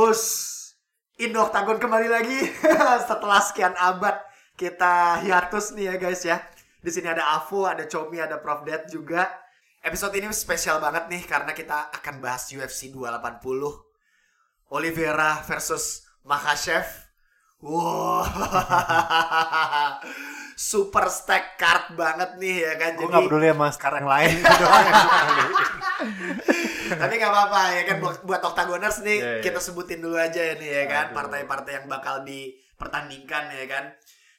Us, Indo Octagon kembali lagi setelah sekian abad kita hiatus nih ya guys ya. Di sini ada Avo, ada Chomi, ada Prof Dad juga. Episode ini spesial banget nih karena kita akan bahas UFC 280. Oliveira versus Makhachev. Wow. Super stack card banget nih ya kan. Gue gak peduli sama sekarang lain Tapi nggak apa-apa ya kan buat, buat Octagoners nih Iya, iya. kita sebutin dulu aja ya nih ya kan partai-partai yang bakal dipertandingkan ya kan.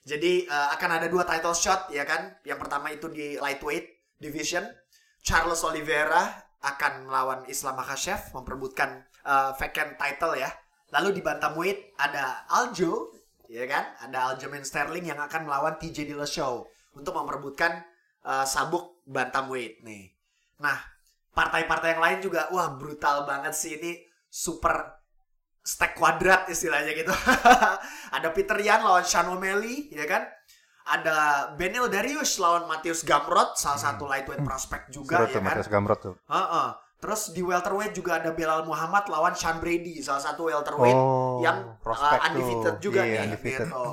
Jadi eh, akan ada dua title shot ya kan. Yang pertama itu di lightweight division. Charles Oliveira akan melawan Islam Makhachev memperebutkan eh, vacant title ya. Lalu di bantamweight ada Aljo ya kan. Ada Aljamain Sterling yang akan melawan TJ Dillashaw untuk memperebutkan eh, sabuk bantamweight nih. Nah, partai-partai yang lain juga wah brutal banget sih ini super stack kuadrat istilahnya gitu. ada Peter Yan lawan Sean O'Malley ya kan. Ada Benil Darius lawan Matius Gamrot salah satu lightweight prospect juga ya tuh kan. Gamrot tuh. Heeh. Terus di welterweight juga ada Belal Muhammad lawan Sean Brady salah satu welterweight Oh, yang uh, undefeated tuh. juga Iya, nih undefeated. gitu.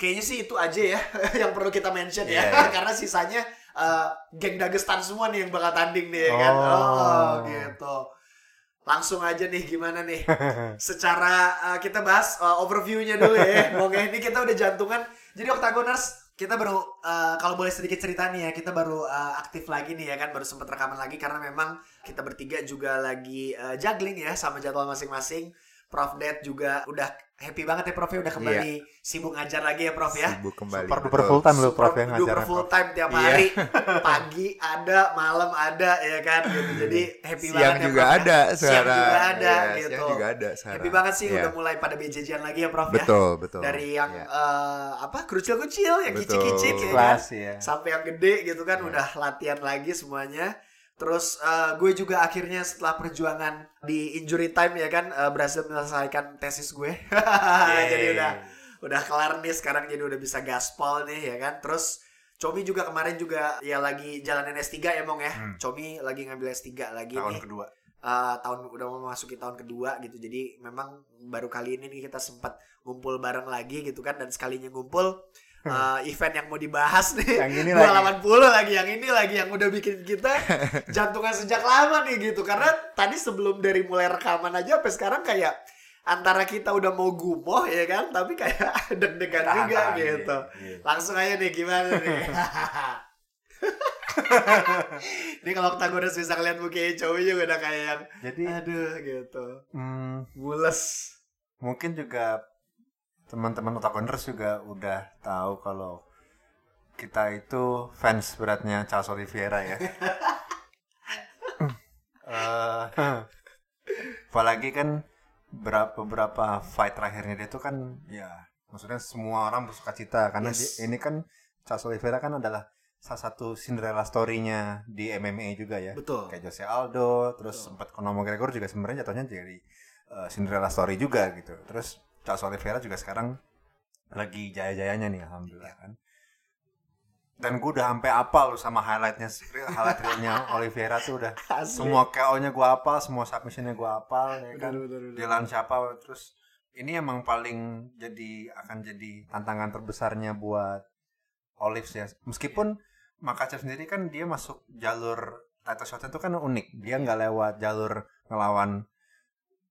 Kayaknya sih itu aja ya yang perlu kita mention ya Iya, iya. karena sisanya uh, geng Dagestan semua nih yang bakal tanding nih ya kan. Oh. Oh, gitu. Langsung aja nih gimana nih? Secara uh, kita bahas uh, overview-nya dulu ya. Oke, ini kita udah jantungan. Jadi Octagoners kita baru uh, kalau boleh sedikit cerita nih ya, kita baru uh, aktif lagi nih ya kan, baru sempat rekaman lagi karena memang kita bertiga juga lagi uh, juggling ya sama jadwal masing-masing. Prof Dad juga udah happy banget ya Prof ya udah kembali sibuk ngajar lagi ya Prof ya. Sibuk kembali. Super duper full time lu Prof Super yang duper ngajarin. full Prof. time tiap Iya. hari. Pagi ada, malam ada ya kan gitu. Jadi happy Siang banget ya juga Prof, ya. ada Siang sekarang. juga ada Iya, gitu. Siang juga ada sekarang. Happy banget sih Iya. udah mulai pada BJJ-an lagi ya Prof ya. Betul, betul. Dari yang Iya. eh, apa kecil-kecil yang kicik-kicik ya kan. Ya. Sampai yang gede gitu kan Iya. udah latihan lagi semuanya. Terus eh, gue juga akhirnya setelah perjuangan di injury time ya kan eh, berhasil menyelesaikan tesis gue. Jadi udah udah kelar nih sekarang jadi udah bisa gaspol nih ya kan. Terus Comi juga kemarin juga ya lagi jalanin S3 ya Mong ya. Hmm. Comi lagi ngambil S3 lagi Tahun nih. kedua. Eh, tahun udah mau memasuki tahun kedua gitu. Jadi memang baru kali ini nih kita sempat ngumpul bareng lagi gitu kan dan sekalinya ngumpul eh, event yang mau dibahas nih. Yang ini lagi. lawan puluh lagi yang ini lagi yang udah bikin kita jantungan sejak lama nih gitu. Karena tadi sebelum dari mulai rekaman aja sampai sekarang kayak antara kita udah mau gumoh ya kan? Tapi kayak deg-degan juga gitu. Iya, iya. langsung aja nih gimana nih? Ini kalau Octagoners bisa ngeliat mukanya cowok juga udah kayak yang Jadi aduh gitu. Hmm, mules mungkin juga teman-teman Otakoners juga udah tahu kalau kita itu fans beratnya Charles Oliveira ya. Eh, apalagi kan berapa beberapa fight terakhirnya dia itu kan ya maksudnya semua orang bersuka cita karena Yes. dia- ini kan Charles Oliveira kan adalah salah satu Cinderella story-nya di MMA juga ya betul kayak Jose Aldo, terus Betul. sempat Conor McGregor juga sebenarnya jatuhnya jadi uh, Cinderella story juga gitu. Terus Charles Oliveira juga sekarang lagi jaya-jayanya nih alhamdulillah kan. Dan gue udah sampai apal loh sama highlightnya highlight realnya Oliveira tuh udah Asli. semua KO-nya gue apal, semua submissionnya gue apal ya kan. Lawan siapa terus ini emang paling jadi akan jadi tantangan terbesarnya buat Olives ya. Meskipun Makachev sendiri kan dia masuk jalur title shot itu kan unik. Dia nggak lewat jalur ngelawan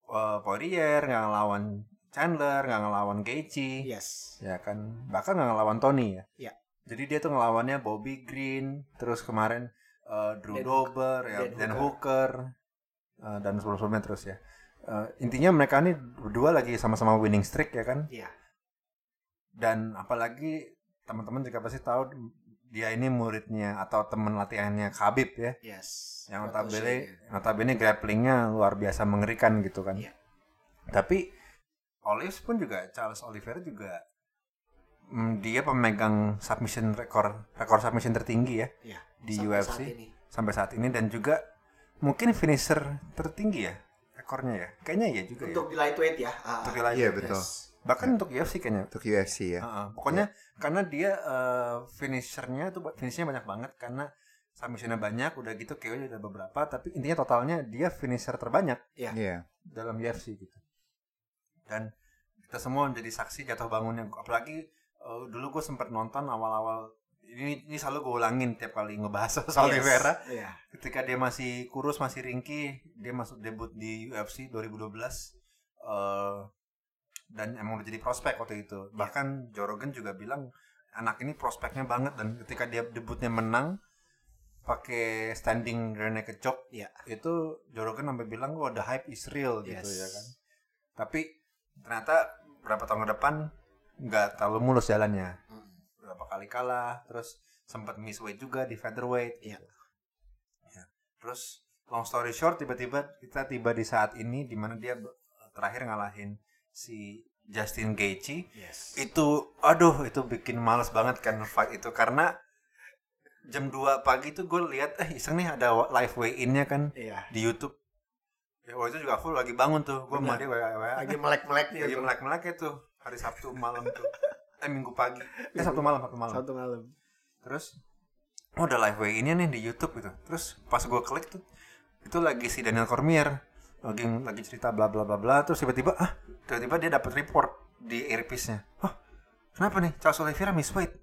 uh, Poirier, nggak ngelawan Chandler, nggak ngelawan Gaethje, yes ya kan. Bahkan nggak ngelawan Tony ya. Iya. Jadi dia tuh ngelawannya Bobby Green, terus kemarin uh, Drew Dan Dober, Hooker. ya, Dan Dan Hooker, uh, dan sebelum-sebelumnya terus ya. Uh, intinya mereka ini berdua lagi sama-sama winning streak ya kan. Iya. Dan apalagi teman-teman juga pasti tahu dia ini muridnya atau teman latihannya Khabib ya. yes Yang notabene notabene grapplingnya luar biasa mengerikan gitu kan. Iya. Tapi Olives pun juga Charles Oliveira juga mm, dia pemegang submission rekor rekor submission tertinggi ya Iya, di sampai UFC saat ini. sampai saat ini dan juga mungkin finisher tertinggi ya rekornya ya. Kayaknya iya juga untuk ya. di lightweight ya Ah, Untuk ah. di lightweight Iya ya. betul. Yes. Bahkan untuk UFC kayaknya. Untuk UFC ya. Heeh. Pokoknya karena dia eh, finishernya tuh finishnya banyak banget karena submissionnya banyak udah gitu KO udah beberapa tapi intinya totalnya dia finisher terbanyak Iya. Iya. dalam UFC gitu. Dan kita semua menjadi saksi jatuh bangunnya apalagi eh, dulu gue sempat nonton awal-awal ini ini selalu gue ulangin tiap kali ngebahas soal Yes. Oliveira Iya. ketika dia masih kurus masih ringkih dia masuk debut di UFC 2012 eh dan emang udah jadi prospek waktu itu bahkan Joe Rogan juga bilang anak ini prospeknya banget dan ketika dia debutnya menang pakai standing rear naked choke Iya. itu Joe Rogan sampai bilang wah the hype is real gitu Yes. ya kan tapi ternyata berapa tahun ke depan nggak terlalu mulus jalannya Hmm. berapa kali kalah terus sempat miss weight juga di featherweight Iya. gitu. Ya. terus long story short tiba-tiba kita tiba di saat ini di mana dia terakhir ngalahin si Justin Gaethje Yes. itu aduh itu bikin males banget kan fight itu karena jam 2 pagi tuh gue lihat eh iseng nih ada live weigh in-nya kan Iya. di YouTube ya waktu itu juga aku lagi bangun tuh gue sama dia wa wa Lagi melek-meleknya lagi tuh. melek melek itu hari Sabtu malam tuh. Eh minggu pagi. Eh Sabtu malam Sabtu malam. Satu malam. terus oh ada live weigh in-nya nih di YouTube gitu. Terus pas gue klik tuh itu lagi si Daniel Cormier lagi lagi cerita bla bla bla bla terus tiba-tiba ah tiba-tiba dia dapat report di earpiece-nya. Oh kenapa nih? Charles Oliveira miss weight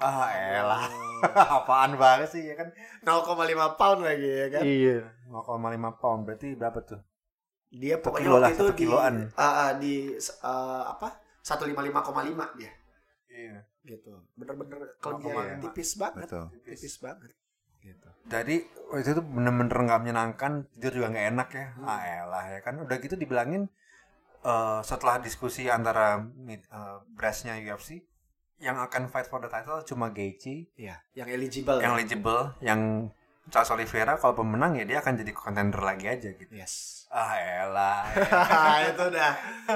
ah elah apaan banget sih ya kan 0,5 pound lagi ya kan. iya 0,5 pound berarti berapa tuh Dia pokoknya kilo waktu itu di kiloan. ah, ah, di uh, apa? 155,5 dia iya gitu. Bener-bener kelebihan iya. tipis banget. Betul. Tipis banget. Gitu. jadi waktu itu bener-bener nggak menyenangkan tidur juga nggak enak ya ah elah ya kan udah gitu dibilangin eh, setelah diskusi antara eh, brassnya UFC yang akan fight for the title cuma Gaethje Iya, yang eligible. yang eligible yang Charles Oliveira kalau pemenang ya dia akan jadi contender lagi aja gitu. Yes. ah elah. Itu udah.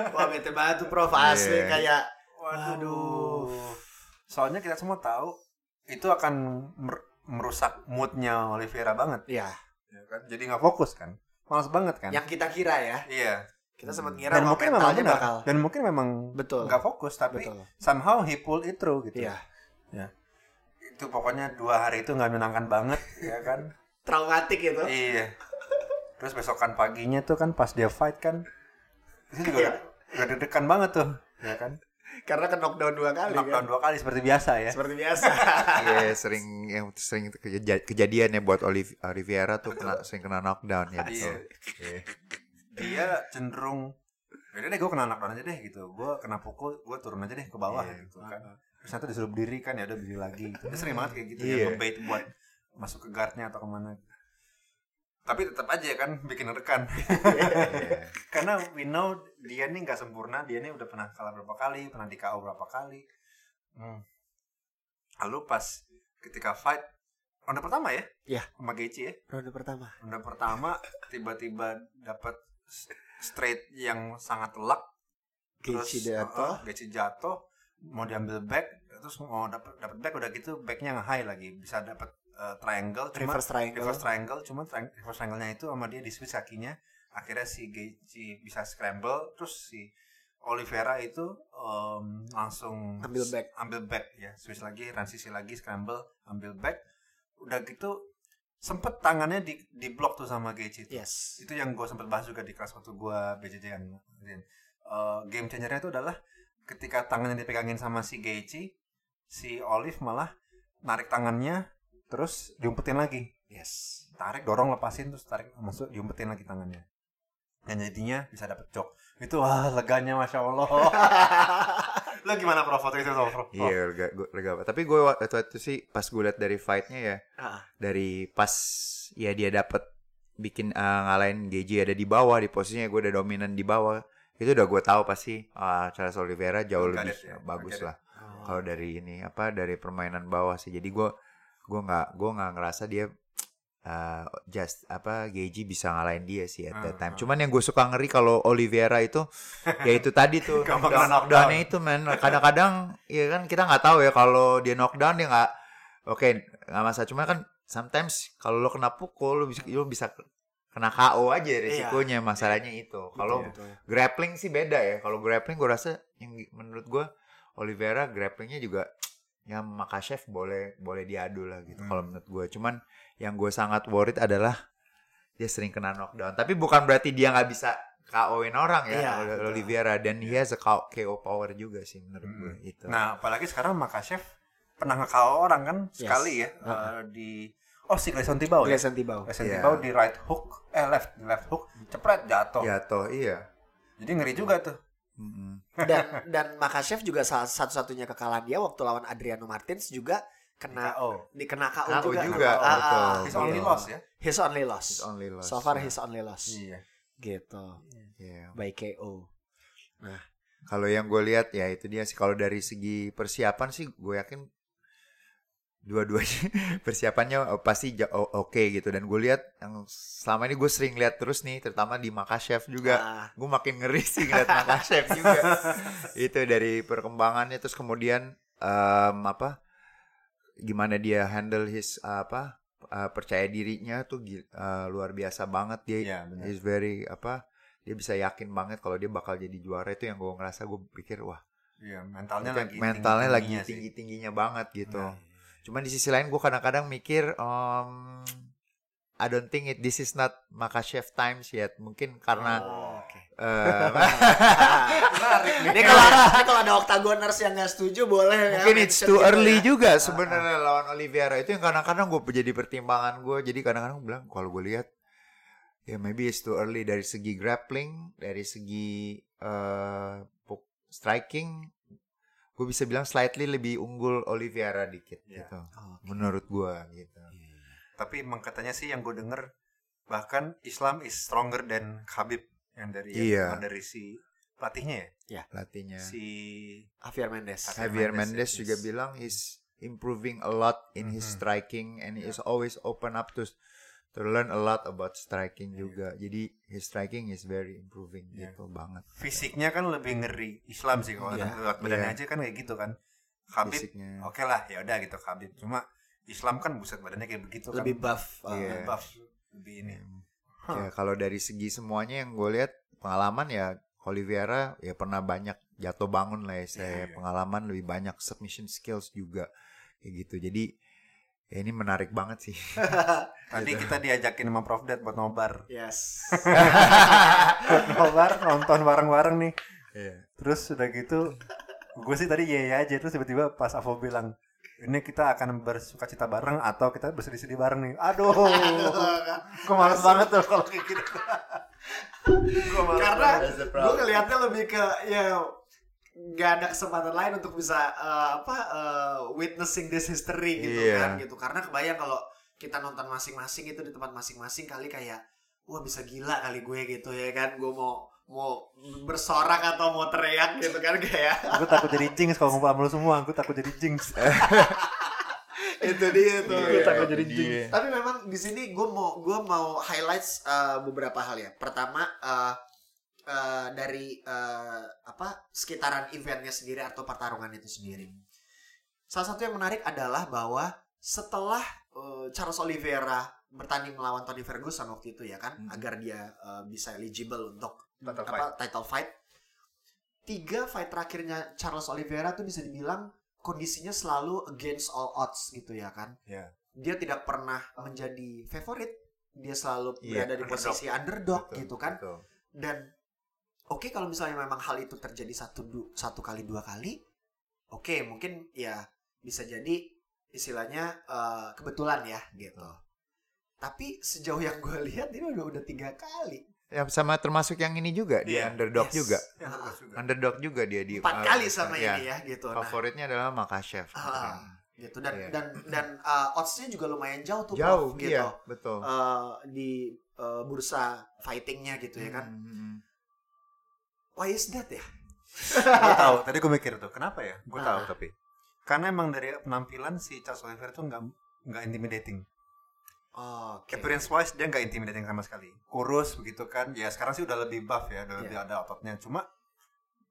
Wah bete banget tuh Prof. Asli Iya. kayak waduh. soalnya kita semua tahu itu akan mer- merusak moodnya Oliveira banget. Ya ya kan? Jadi nggak fokus kan? Malas banget kan? Yang kita kira ya. iya Kita sempat ngira dan mungkin memang mentalnya benar bakal dan mungkin memang betul. nggak fokus tapi Betul. somehow he pulled it through gitu Iya. itu pokoknya dua hari itu nggak menyenangkan banget ya kan Traumatik itu. iya terus besokan paginya tuh kan pas dia fight kan itu juga Iya. udah deg-degan banget tuh ya kan Karena ke knockdown dua kali knockdown kan. dua kali seperti biasa ya Seperti biasa. Iya sering yang sering keja- kejadian ya buat Oliv- Oliveira tuh kena, sering kena knockdown ya betul. Iya. Dia cenderung Yaudah deh gue kena knockdown aja deh gitu Gue kena pukul Gue turun aja deh ke bawah Iya. gitu kan Terus nanti disuruh berdiri kan ya udah berdiri lagi gitu. Dia sering banget kayak gitu Iya. ya ngebait buat masuk ke guardnya atau ke mana Tapi tetap aja kan bikin rekan Iya. Karena we know dia nih nggak sempurna Dia nih udah pernah kalah berapa kali Pernah di KO berapa kali hmm. Lalu pas ketika fight Ronde pertama ya Iya. Sama Gaethje ya Ronde pertama. ronde pertama tiba-tiba dapat straight yang sangat telak terus jatuh. uh, jatuh mau diambil back terus mau dapat dapat back udah gitu backnya nge high lagi bisa dapat uh, triangle cuma Reverse triangle. reverse triangle cuma tri- reverse triangle-nya itu sama dia di switch kakinya akhirnya si Gaethje bisa scramble terus si Oliveira itu um, langsung Ambil back. ambil back ya switch lagi transisi lagi scramble ambil back udah gitu sempet tangannya di di blok tuh sama Gaethje itu Yes. itu yang gue sempet bahas juga di kelas waktu gue BJJ kan. Eh, game changernya itu adalah ketika tangannya dipegangin sama si Gaethje si Olive malah narik tangannya terus diumpetin lagi Yes. tarik dorong lepasin terus tarik masuk diumpetin lagi tangannya dan jadinya bisa dapet jok itu wah leganya masya allah lo gimana prof? Foto itu prof? Iya, lega, lega. Tapi gue waktu itu sih pas gue liat dari fightnya ya, Ah, dari pas ya dia dapet bikin eh, ngalahin GJ ada di bawah di posisinya gue udah dominan di bawah. Itu udah gue tahu pasti ah, Charles Oliveira jauh Got lebih it, ya. bagus lah. kalau dari ini apa dari permainan bawah sih. Jadi gue gue nggak gue nggak ngerasa dia eh, just apa GJ bisa ngalahin dia sih at that Ah, time. ah. cuman yang gue suka ngeri kalau Oliveira itu ya itu tadi tuh. Knockdown. knockdownnya itu men kadang-kadang ya kan kita nggak tahu ya kalau dia knockdown dia nggak oke nggak masalah. Cuma kan sometimes kalau lo kena pukul lo bisa lo bisa kena KO aja risikonya masalahnya itu. Kalau grappling sih beda ya. Kalau grappling gue rasa yang menurut gue Oliveira grapplingnya juga ya Makachev boleh boleh diadu lah gitu Hmm. kalau menurut gue cuman yang gue sangat worried adalah dia sering kena knockdown tapi bukan berarti dia nggak bisa KO-in orang ya Iya, Oli- betul. Oliveira dan he has a KO, KO power juga sih menurut gue Hmm. itu. Nah, apalagi sekarang Makachev pernah nge-KO orang kan Yes. sekali ya Uh-huh. eh, di oh si Gleison Tibau ya. Gleison Tibau. Gleison Iya. Tibau di right hook eh left di left hook cepret jatuh. Ya toh iya. Jadi ngeri juga tuh. Mm-mm. Dan dan Makachev juga salah satu-satunya kekalahan dia waktu lawan Adriano Martins juga kena KO. dikena KO, KO juga. juga, Ah, ah, betul. His only gitu. loss ya. His only loss. His only loss, So far ya. his only loss. Iya. Gitu. Iya. By KO. Kalau yang gue lihat ya itu dia sih kalau dari segi persiapan sih gue yakin dua-duanya persiapannya eh, pasti ja- o- oke gitu dan gue lihat yang selama ini gue sering lihat terus nih terutama di Makachev juga Ah, gue makin ngeri sih ngeliat Makachev juga itu dari perkembangannya terus kemudian em, apa gimana dia handle his apa eh, percaya dirinya tuh eh, luar biasa banget dia Iya, benar. is very apa dia bisa yakin banget kalau dia bakal jadi juara itu yang gue ngerasa gue pikir wah Iya, mentalnya lagi mentalnya lagi tinggi-tingginya sih. tinggi tingginya banget gitu Nah, cuman di sisi lain gue kadang-kadang mikir um, I don't think it this is not Makachev times yet. Mungkin karena Oh, oke. eh, Ini kalau ini kalau ada octagoners yang nggak setuju boleh ya mungkin it's mention too gitu early ya. juga sebenarnya lawan Oliveira itu yang kadang-kadang gue jadi pertimbangan gue jadi kadang-kadang gue bilang kalau gue lihat ya maybe it's too early. Dari segi grappling dari segi eh, puk- striking gue bisa bilang slightly lebih unggul Oliveira dikit Ya. gitu. Oke. menurut gue gitu Tapi emang katanya sih yang gue denger bahkan Islam is stronger than Khabib yang dari Iya. yang dari si pelatihnya ya. latihnya Si Javier Mendes. Javier Mendes Mendes is- juga bilang he's improving a lot in his Mhm. striking and he is always open up to to learn a lot about striking Iya. juga. Jadi his striking is very improving Iya. gitu banget. fisiknya kan lebih ngeri Islam sih kalau Iya. lihat badannya Iya. aja kan kayak gitu kan. Khabib Fisiknya. oke lah ya udah gitu Khabib cuma Islam kan buset badannya kayak begitu kan. Lebih buff. uh, Iya. Lebih buff lebih ini. Ya kalau dari segi semuanya yang gue lihat pengalaman ya Oliveira ya pernah banyak jatuh bangun lah ya saya Iya, iya. pengalaman lebih banyak submission skills juga kayak gitu. Jadi ya ini menarik banget sih. Tadi kita diajakin sama Prof Dad buat nobar. Yes. nobar nonton bareng-bareng nih. Iya. Terus udah gitu gue sih tadi iya iya aja terus tiba-tiba pas Avo bilang ini kita akan bersuka cita bareng atau kita bersedih-sedih bareng nih. Aduh. gue males banget tuh kalau kayak gitu. Karena gue ngelihatnya lebih ke ya nggak ada kesempatan lain untuk bisa uh, apa uh, witnessing this history gitu Iya. kan gitu karena kebayang kalau kita nonton masing-masing itu di tempat masing-masing kali kayak wah bisa gila kali gue gitu ya kan gue mau mau bersorak atau mau teriak gitu kan kayak gue takut jadi jinx kalau ngumpul sama lu semua gue takut jadi jinx itu dia tuh Gue takut jadi Iya. jinx Tapi memang di sini gue mau gue mau highlights uh, beberapa hal ya. Pertama uh, uh, dari uh, apa sekitaran eventnya sendiri atau pertarungan itu sendiri. Salah satu yang menarik adalah bahwa setelah uh, Charles Oliveira bertanding melawan Tony Ferguson waktu itu ya kan, Hmm. agar dia uh, bisa eligible untuk Title apa title fight. Tiga fight terakhirnya Charles Oliveira tuh bisa dibilang kondisinya selalu against all odds gitu ya kan. Ya. Dia tidak pernah menjadi favorit dia selalu Iya, berada di underdog. posisi underdog. Betul, gitu kan. betul. dan oke kalau misalnya memang hal itu terjadi satu du- satu kali dua kali oke mungkin ya bisa jadi istilahnya eh, kebetulan ya gitu. Tapi sejauh yang gue lihat ini udah udah tiga kali Ya sama termasuk yang ini juga dia Iya, underdog Yes. juga. Ya, juga. Underdog juga dia di empat uh, kali sama ya, ini ya gitu nah, Favoritnya adalah Makachev. Ah, gitu dan Iya. dan dan eh, oddsnya juga lumayan jauh tuh Jauh, Prof, gitu iya, betul. Eh, di eh, bursa fightingnya gitu ya kan Hmm, hmm, hmm. why is that ya gue tahu tadi gue mikir tuh kenapa ya gue tahu Ah. tapi karena emang dari penampilan si Charles Oliver tuh nggak nggak intimidating Oke. appearance wise dia nggak intimidating sama sekali kurus begitu kan ya sekarang sih udah lebih buff ya udah Iya. lebih ada ototnya cuma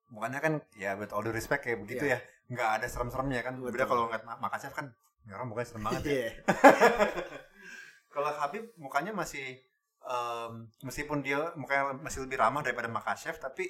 bukannya kan ya with all due respect kayak begitu Iya. ya nggak ada serem-seremnya kan Betul. beda kalau ngeliat Ma- Makachev kan orang mukanya serem banget ya Iya. kalau Habib mukanya masih em, meskipun dia mukanya masih lebih ramah daripada Makachev tapi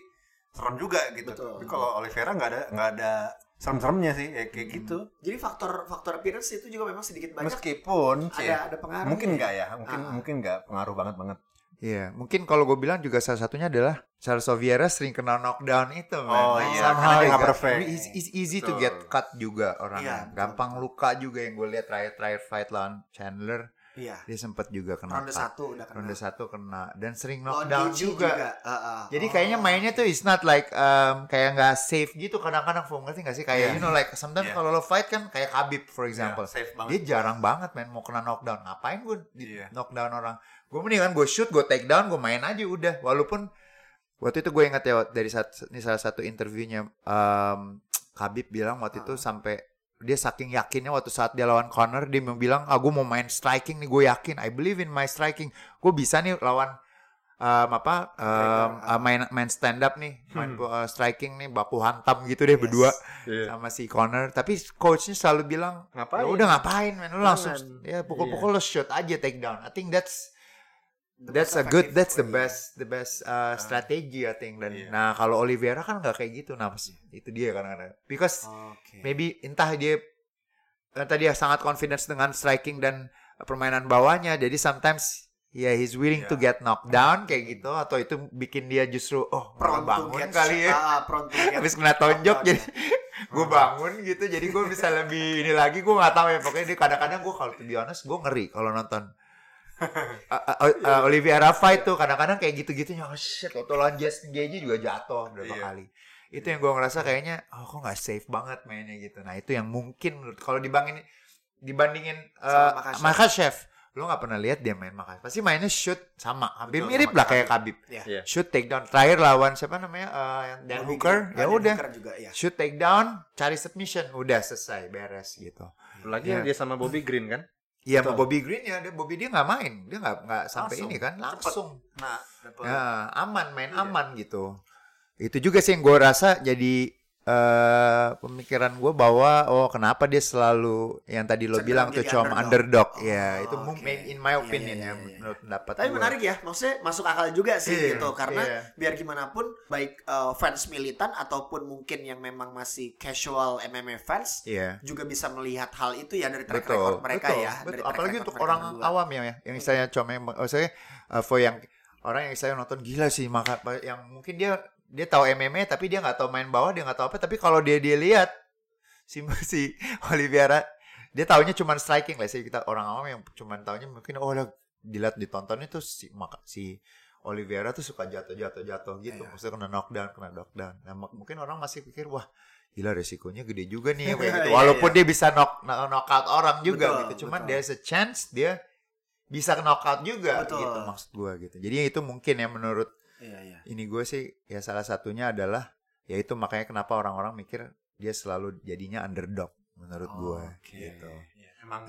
serem juga gitu Betul. tapi kalau Oliveira nggak ada nggak ada serem-seremnya sih ya kayak Hmm. gitu Jadi faktor faktor appearance itu juga memang sedikit banyak meskipun ada ada pengaruh. mungkin nggak ya mungkin Ah. mungkin nggak pengaruh banget banget Iya, mungkin kalau gue bilang juga salah satunya adalah Charles Oliveira sering kena knockdown itu, man. Oh, iya, somehow karena dia got- perfect. It's, it's easy to Betul. get cut juga orangnya. Iya, betul. Gampang luka juga yang gue lihat terakhir-terakhir fight lawan Chandler, Iya. dia sempat juga kena Ronde satu udah kena. Ronde satu kena dan sering knockdown Gaethje juga. Heeh. Jadi Oh. kayaknya mainnya tuh is not like um, kayak nggak safe gitu kadang-kadang Fung ngerti nggak sih kayak Iya. you know like sometimes Iya. kalau lo fight kan kayak Khabib for example Iya, safe banget. dia jarang banget main mau kena knockdown ngapain gue di Iya. knockdown orang gue mendingan gue shoot gue take down gue main aja udah walaupun waktu itu gue ingat ya dari saat ini salah satu interviewnya um, Khabib bilang waktu itu sampai dia saking yakinnya waktu saat dia lawan Conor dia mau bilang ah gue mau main striking nih gue yakin I believe in my striking. Gue bisa nih lawan um, apa um, uh, main main stand up nih main uh, striking nih baku hantam gitu deh berdua Iya. sama si Connor tapi coachnya selalu bilang Ngapain? ya udah ngapain men? Lu langsung ya pukul-pukul lo shoot aja take down. I think that's that's a good that's the best the best uh, strategy I think. Dan Iya. nah kalau Oliveira kan nggak kayak gitu nah pas- itu dia kadang-kadang. Because Oke. maybe entah dia entah dia sangat confidence dengan striking dan permainan bawahnya jadi sometimes ya he's willing to get knocked down kayak gitu atau itu bikin dia justru oh Prone bangun get kali ya. ah, prone get habis kena tonjok jadi gue bangun gitu jadi gue bisa lebih ini lagi gue nggak tahu ya pokoknya dia kadang-kadang gue kalau to be honest gue ngeri kalau nonton uh, uh, uh, Oliviera fight tuh kadang-kadang kayak gitu-gitunya oh shit waktu lawan Justin Gaethje juga jatuh berapa Iya. kali itu yang gue ngerasa kayaknya oh kok nggak safe banget mainnya gitu nah itu yang mungkin menurut kalau dibandingin dibandingin uh, Sama Makachev. Makachev lo nggak pernah lihat dia main Makachev pasti mainnya shoot sama hampir Betul, mirip sama lah kayak Khabib Iya. Iya. shoot take down terakhir lawan siapa namanya uh, yang Dan Hooker ya udah Hooker juga ya. shoot take down, cari submission, udah selesai, beres gitu. Lagi Iya. yang dia sama Bobby Green kan? Iya, sama Bobby Green ya, dia Bobby dia nggak main, dia nggak nggak sampai Langsung. ini kan, langsung. Nah, dapet. Ya, aman, main Iya. aman gitu. Itu juga sih yang gue rasa jadi eh pemikiran gue bahwa oh kenapa dia selalu yang tadi lo Cenderung bilang tuh cuma underdog. underdog, ya Oh, itu oke. mungkin in my Iya, opinion iya, ya iya, iya. menurut pendapat Tapi gua. menarik ya, maksudnya masuk akal juga sih Iya, gitu karena iya. biar gimana pun baik uh, fans militan ataupun mungkin yang memang masih casual MMA fans Iya. juga bisa melihat hal itu ya dari track betul, record mereka betul, ya. betul. dari track Apalagi record untuk orang berdua. awam ya, ya. yang saya cuma oh, saya uh, for yang orang yang saya nonton gila sih maka yang mungkin dia dia tahu MMA tapi dia nggak tahu main bawah dia nggak tahu apa tapi kalau dia dia lihat si si Oliveira dia taunya cuma striking lah sih kita orang awam yang cuma taunya mungkin oh udah dilihat ditonton itu si maka si Oliveira tuh suka jatuh jatuh jatuh gitu Iya. maksudnya kena knockdown kena knockdown nah mungkin orang masih pikir wah gila resikonya gede juga nih ya, kayak gitu. Iya, walaupun iya. dia bisa knock knock- knockout orang juga Betul, gitu cuman betul. there's a chance dia bisa knockout juga Betul. gitu maksud gue gitu jadi itu mungkin ya menurut Iya, iya. ini gue sih ya salah satunya adalah ya itu makanya kenapa orang-orang mikir dia selalu jadinya underdog menurut gue Oke. gitu Iya, emang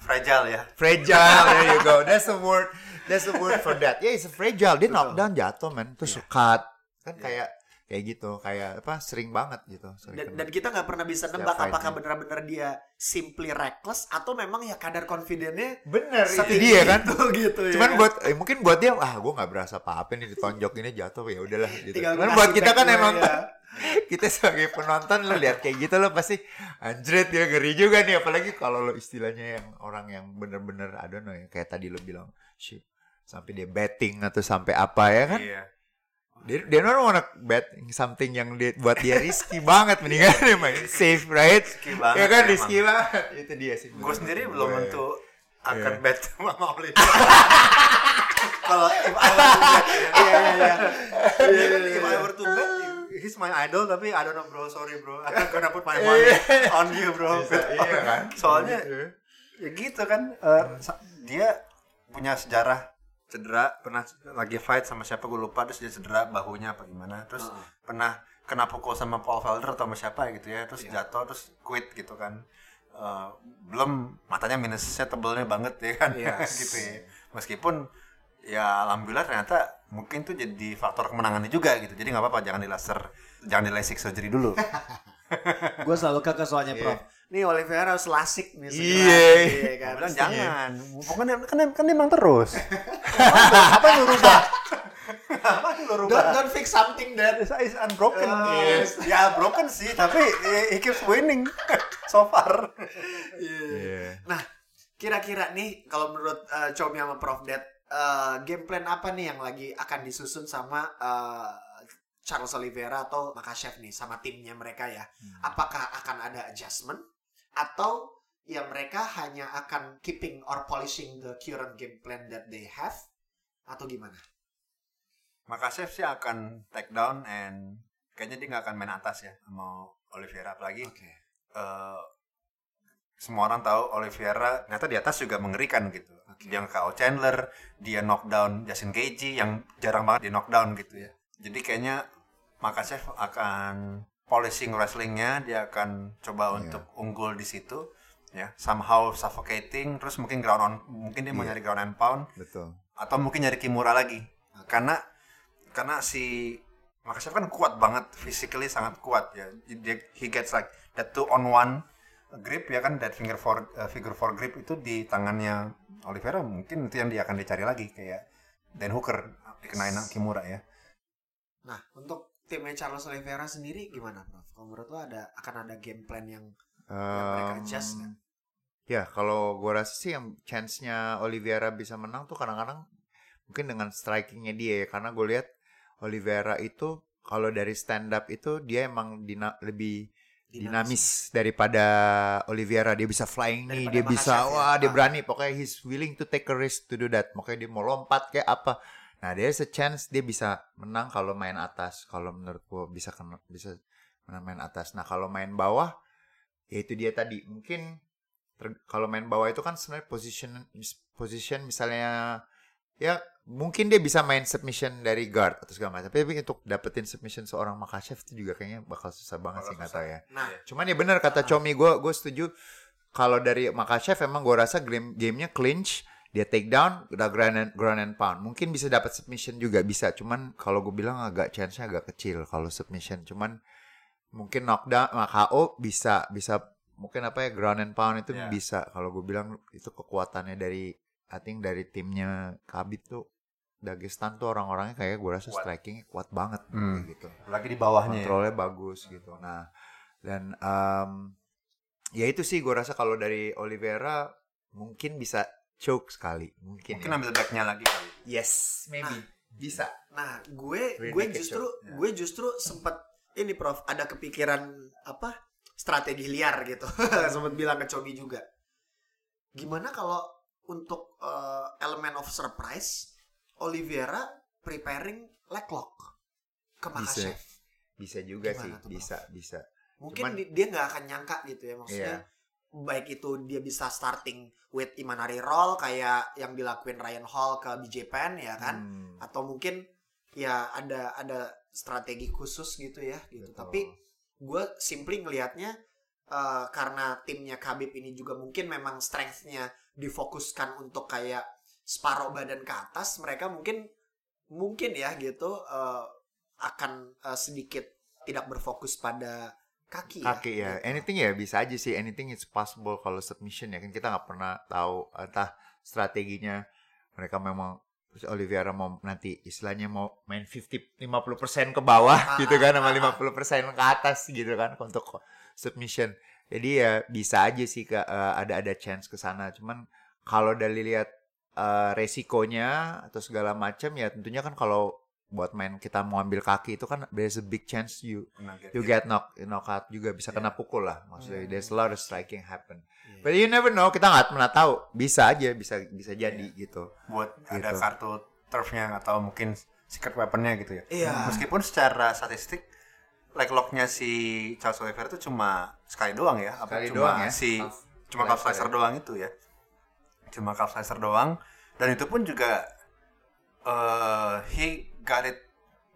fragile ya. fragile there you go that's the word that's the word for that yeah it's fragile dia knockdown jatuh man terus Iya. cut kan Iya. kayak kayak gitu kayak apa sering banget gitu sering Dan, kena. dan kita nggak pernah bisa nebak apakah benar-benar dia simply reckless atau memang ya kadar confidence-nya bener itu setinggi dia kan itu gitu ya. cuman kan? buat eh, mungkin buat dia ah gue nggak berasa apa-apa nih ditonjok ini jatuh ya udahlah gitu Tinggal cuman buat kita kan emang ya. kita sebagai penonton lo lihat kayak gitu lo pasti anjret dia ngeri juga nih apalagi kalau lo istilahnya yang orang yang bener-bener don't know ya kayak tadi lo bilang shit sampai dia betting atau sampai apa ya kan Iya. Dia dia don't wanna bet something yang dia, buat dia risky banget mendingan dia main safe right? Risky banget ya kan risky banget. Itu dia sih. Gue sendiri belum Gue- tentu akan Iya. bet sama Oli. Kalau if I were to bet, Iya, iya, iya. Iya if I were to bet, he's my idol tapi I don't know bro, sorry bro, I'm gonna put my money on you bro. Bisa, iya kan? Soalnya Gitu. ya gitu kan, sa- dia punya sejarah cedera pernah lagi fight sama siapa gue lupa terus dia cedera bahunya apa gimana terus Heeh. pernah kena pukul sama Paul Felder atau sama siapa gitu ya terus Iya. jatuh terus quit gitu kan Eh, belum matanya minusnya tebelnya banget ya kan Yes. gitu ya meskipun ya alhamdulillah ternyata mungkin tuh jadi faktor kemenangannya juga gitu jadi nggak apa-apa jangan di laser jangan di LASIK surgery dulu Gue selalu keke soalnya Iya. Prof. Nih Oliveira harus lasik nih segera. Iya. Iya kan. Bilang jangan pokoknya kan kan emang terus apa yang lu rubah apa yang lu rubah Don't, don't fix something that It's, it's unbroken. Oh. Yes. Ya broken sih, tapi he, keeps winning so far. Iya. Nah, kira-kira nih kalau menurut uh, Comi sama Prof Ded eh, game plan apa nih yang lagi akan disusun sama eh, Charles Oliveira atau Makachev nih sama timnya mereka ya? Apakah akan ada adjustment atau ya mereka hanya akan keeping or polishing the current game plan that they have atau gimana? Makachev sih akan take down and kayaknya dia nggak akan main atas ya sama Oliveira apalagi Oke. eh, semua orang tahu Oliveira ternyata di atas juga mengerikan gitu. Oke. Dia KO Chandler, dia knockdown Justin Gaethje yang jarang banget di knockdown gitu ya. Jadi kayaknya Makachev akan polishing wrestlingnya, dia akan coba Iya. untuk unggul di situ ya, somehow suffocating, terus mungkin ground on, mungkin dia mau Iya. nyari ground and pound Betul. atau mungkin nyari Kimura lagi karena karena si Makachev kan kuat banget physically sangat kuat ya dia he gets like that two on one grip ya kan that finger four uh, figure four grip itu di tangannya Oliveira mungkin itu yang dia akan dicari lagi kayak Dan Hooker dikenain Kimura ya Nah, untuk timnya Charles Oliveira sendiri gimana, Prof? Kalau menurut lo ada akan ada game plan yang Yang mereka Um, adjust nggak? Ya, kalau gue rasa sih yang chance-nya Oliveira bisa menang tuh kadang-kadang mungkin dengan strikingnya dia ya. Karena gue lihat Oliveira itu kalau dari stand up itu dia emang dina- lebih dinamis daripada Oliveira. Dia bisa flying nih, Daripada dia bisa ya. wah dia Ah. berani. Pokoknya he's willing to take a risk to do that. Makanya dia mau lompat kayak apa. Nah, there's a chance dia bisa menang kalau main atas. Kalau menurut gue bisa kena, bisa menang main atas. Nah, kalau main bawah ya itu dia tadi. Mungkin ter- kalau main bawah itu kan sebenarnya position position misalnya ya mungkin dia bisa main submission dari guard atau segala macam. Tapi untuk dapetin submission seorang Makachev itu juga kayaknya bakal susah banget Bakal sih nggak tahu ya. Nah, cuman ya benar kata Chomi gue gue setuju kalau dari Makachev emang gue rasa game gamenya clinch dia take down udah ground and, ground and pound mungkin bisa dapat submission juga bisa cuman kalau gue bilang agak chance-nya agak kecil kalau submission cuman mungkin knockdown KO bisa bisa mungkin apa ya ground and pound itu Ya. bisa kalau gue bilang itu kekuatannya dari I think dari timnya Khabib tuh Dagestan tuh orang-orangnya kayak gue rasa Kuat. strikingnya kuat banget Hmm. kayak gitu lagi di bawahnya ya. kontrolnya bagus gitu. Nah, dan em, ya itu sih gue rasa kalau dari Oliveira mungkin bisa choke sekali, mungkin. mungkin ya. ambil backnya lagi kali Yes, maybe bisa. nah gue Rear gue justru choke, ya. gue justru sempat ini Prof ada kepikiran apa strategi liar gitu. sempat bilang ke Cobi juga. Gimana kalau untuk eh, elemen of surprise Oliveira preparing leg lock ke Bisa. Makachev. Bisa juga Gimana sih, tuh, bisa, bisa. Mungkin Cuman- di- dia nggak akan nyangka gitu ya maksudnya. Iya. Baik itu dia bisa starting with Imanari roll kayak yang dilakuin Ryan Hall ke BJ Penn ya kan. Hmm, Atau mungkin ya ada ada strategi khusus gitu ya gitu. betul. Tapi gue simply ngelihatnya eh, karena timnya Khabib ini juga mungkin memang strength-nya difokuskan untuk kayak separuh badan ke atas mereka mungkin mungkin ya gitu eh, akan eh, sedikit tidak berfokus pada kaki ya. kaki ya, anything ya bisa aja sih, anything is possible kalau submission ya. Kan kita nggak pernah tahu entah strateginya. Mereka memang Oliveira mau nanti istilahnya mau main 50 50% ke bawah Ah, gitu kan ah, sama ah, 50% ke atas gitu kan untuk submission. Jadi ya bisa aja sih ke eh, ada ada chance ke sana. Cuman kalau dari lihat eh, resikonya atau segala macam ya tentunya kan kalau buat main kita mau ambil kaki itu kan there's a big chance you Kena get- you get knock knockout juga bisa kena Yeah. pukul lah maksudnya Hmm. there's a lot of striking happen Iya. but you never know kita nggak pernah tahu bisa aja bisa bisa jadi gitu buat ada Gitu. kartu turfnya atau mungkin secret weaponnya gitu ya. Iya. Meskipun secara statistik leg locknya si Charles Oliveira itu cuma sekali doang ya, apa Sekali cuma doang ya, si cuma calf slicer ya. doang itu ya. Cuma calf slicer doang dan itu pun juga eh he got it.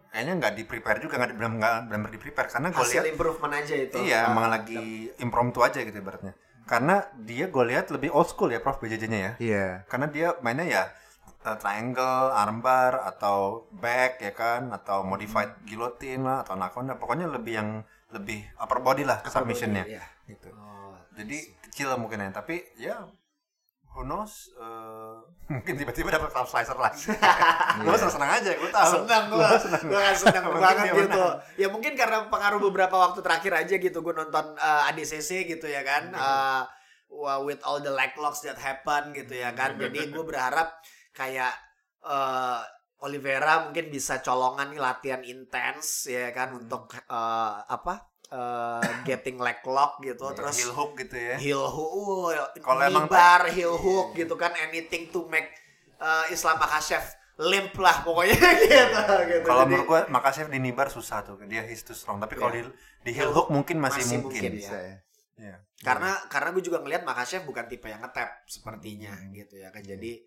Kayaknya nggak di prepare juga nggak belum nggak benar di prepare karena gue hasil lihat improvement aja itu. Iya, Ah, emang lagi impromptu aja gitu ibaratnya. Karena dia gue lihat lebih old school ya Prof BJJ-nya ya. iya. Karena dia mainnya ya uh, triangle, armbar atau back ya kan? Atau modified guillotine lah atau anaconda. Pokoknya lebih yang lebih upper body lah submissionnya. iya. gitu. Oh, Jadi kecil mungkin ya, tapi ya who knows uh, mungkin tiba-tiba dapat calf slicer lagi. gue Iya. senang aja, gue tahu. senang gue gue senang Mungkin banget gitu menang. ya mungkin karena pengaruh beberapa waktu terakhir aja gitu gue nonton uh, ADCC gitu ya kan Uh, with all the leg locks that happen gitu ya kan jadi gue berharap kayak eh, Oliveira mungkin bisa colongan nih latihan intens ya kan untuk eh, apa eh, getting leg lock gitu terus heel hook gitu ya. heel hook uh, Kalau emang- bar heel hook gitu kan anything to make eh, Islam Makhachev limp lah pokoknya gitu gitu Kalau menurut gua Makachev di Nibar susah tuh, dia he's too strong. Tapi kalau Iya. di, di heel hook mungkin masih, Masih mungkin. mungkin, bisa ya. Iya. karena karena gue juga ngelihat Makhachev bukan tipe yang ngetap sepertinya Hmm. gitu ya kan jadi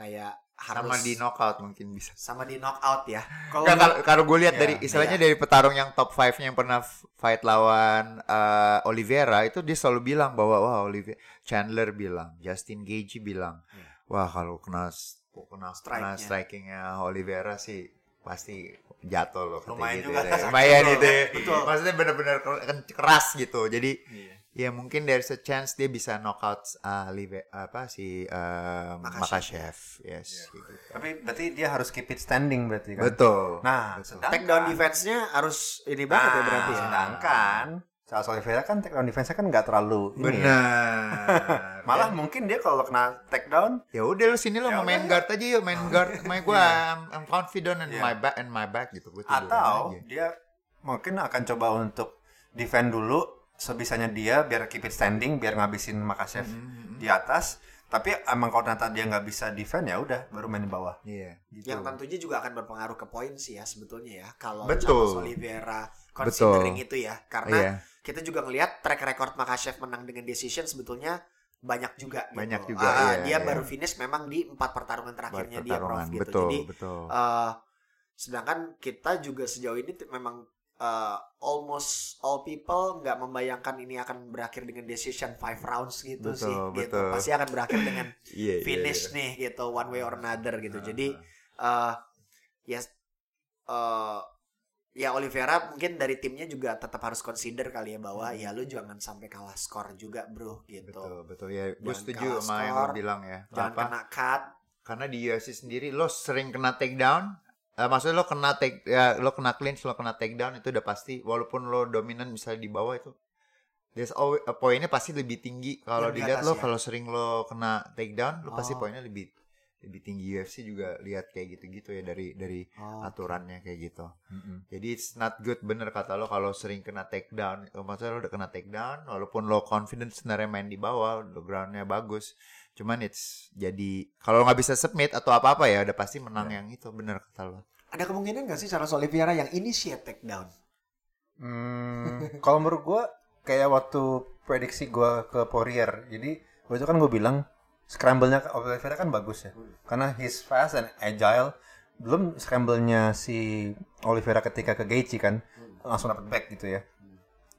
kayak Sama harus di knockout mungkin bisa. sama di knockout ya kalau kalau gue lihat Iya, dari istilahnya dari petarung yang top 5-nya yang pernah fight lawan eh, Oliveira itu dia selalu bilang bahwa wah Olivier Chandler bilang, Justin Gaethje bilang, Iya. wah kalau kena kena, kena Strike-nya. strikingnya Oliveira sih pasti jatuh loh. Lumayan gitu juga. deh. Lumayan itu. ya. Betul. Maksudnya benar-benar ker- keras gitu. Jadi Iya. Ya mungkin there's a chance dia bisa knockout uh, Olive- apa si uh. Makhachev. Yes. gitu. Tapi berarti dia harus keep it standing berarti kan. Betul. Nah, Betul. take down defense-nya harus ini banget ya berarti ya Sedangkan Charles Oliveira kan take down defense-nya kan nggak terlalu ini ya. Benar. Malah mungkin dia kalau kena take down ya udah lu sini lo Ya mau main guard aja yuk main guard main gue I'm, I'm confident in Iya. my back and my back gitu atau dia mungkin akan coba untuk defend dulu sebisanya dia biar keep it standing biar ngabisin Makachev Mm-hmm. di atas tapi emang kalau ternyata dia nggak bisa defend ya udah baru main di bawah iya gitu. yang tentunya juga akan berpengaruh ke poin sih ya sebetulnya ya kalau Betul. Oliveira considering itu ya karena iya kita juga ngelihat track record Makhachev menang dengan decision sebetulnya banyak juga gitu. Banyak juga, Ah, iya, dia iya. baru finish memang di empat pertarungan terakhirnya dia pertarungan Prof gitu betul jadi betul eh, sedangkan kita juga sejauh ini t- memang eh, almost all people nggak membayangkan ini akan berakhir dengan decision five rounds gitu Betul, sih gitu. betul. pasti akan berakhir dengan iya iya, finish iya. nih gitu one way or another gitu. Ah, jadi eh ya eh ya Oliveira mungkin dari timnya juga tetap harus consider kali ya bahwa ya lu jangan sampai kalah skor juga bro gitu. Betul betul. Ya gue setuju sama yang lo bilang ya. jangan Apa? kena cut. Karena di UFC sendiri lo sering kena takedown Eh, maksudnya lo kena take ya lo kena clinch lo kena takedown itu udah pasti walaupun lo dominan misalnya di bawah itu there's always eh, poinnya pasti lebih tinggi kalau dilihat lo ya? kalau sering lo kena takedown lo pasti Oh. poinnya lebih lebih tinggi UFC juga lihat kayak gitu-gitu ya dari dari oh. aturannya kayak gitu. Mm-mm. jadi it's not good bener kata lo kalau sering kena takedown. Maksudnya lo udah kena takedown walaupun lo confident sebenarnya main di bawah lo groundnya bagus. Cuman it's jadi kalau nggak bisa submit atau apa apa ya udah pasti menang yang itu bener kata lo. Ada kemungkinan gak sih Charles Oliveira yang initiate takedown? Hmm, kalau menurut gue kayak waktu prediksi gue ke Poirier. Jadi waktu itu kan gue bilang scramble-nya Oliveira kan bagus ya. Karena he's fast and agile. Belum scramble-nya si Oliveira ketika ke Gaethje kan langsung dapat back gitu ya.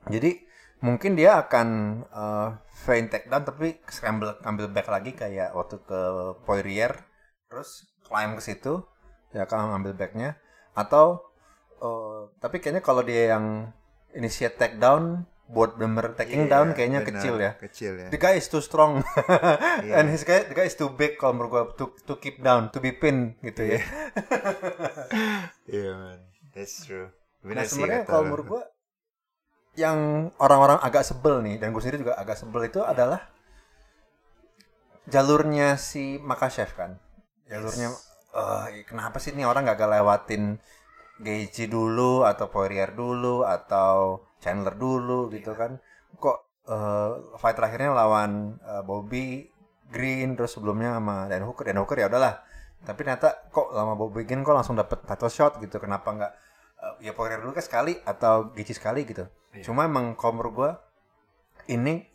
Jadi mungkin dia akan uh, feint takedown tapi scramble ambil back lagi kayak waktu ke Poirier terus climb ke situ ya kan ambil backnya. Atau uh, tapi kayaknya kalau dia yang initiate takedown buat bener taking down kayaknya Bener, kecil ya. Kecil ya. The guy is too strong. Iya. and his guy the guy is too big kalau menurut gua to to keep down to be pinned gitu ya. Iya. Man. That's true. Nah bener sih sebenarnya kalau menurut gua yang orang-orang agak sebel nih dan gue sendiri juga agak sebel itu adalah jalurnya si Makachev kan. Jalurnya eh, kenapa sih ini orang gak lewatin Gaethje dulu atau Poirier dulu atau Chandler dulu gitu kan. Kok eh, fight terakhirnya lawan eh, Bobby Green terus sebelumnya sama Dan Hooker. Dan Hooker ya udahlah. Tapi ternyata kok lama Bobby Green kok langsung dapet title shot gitu. Kenapa nggak eh, ya Poirier dulu kan sekali atau Gaethje sekali gitu. Cuma emang menurut gua ini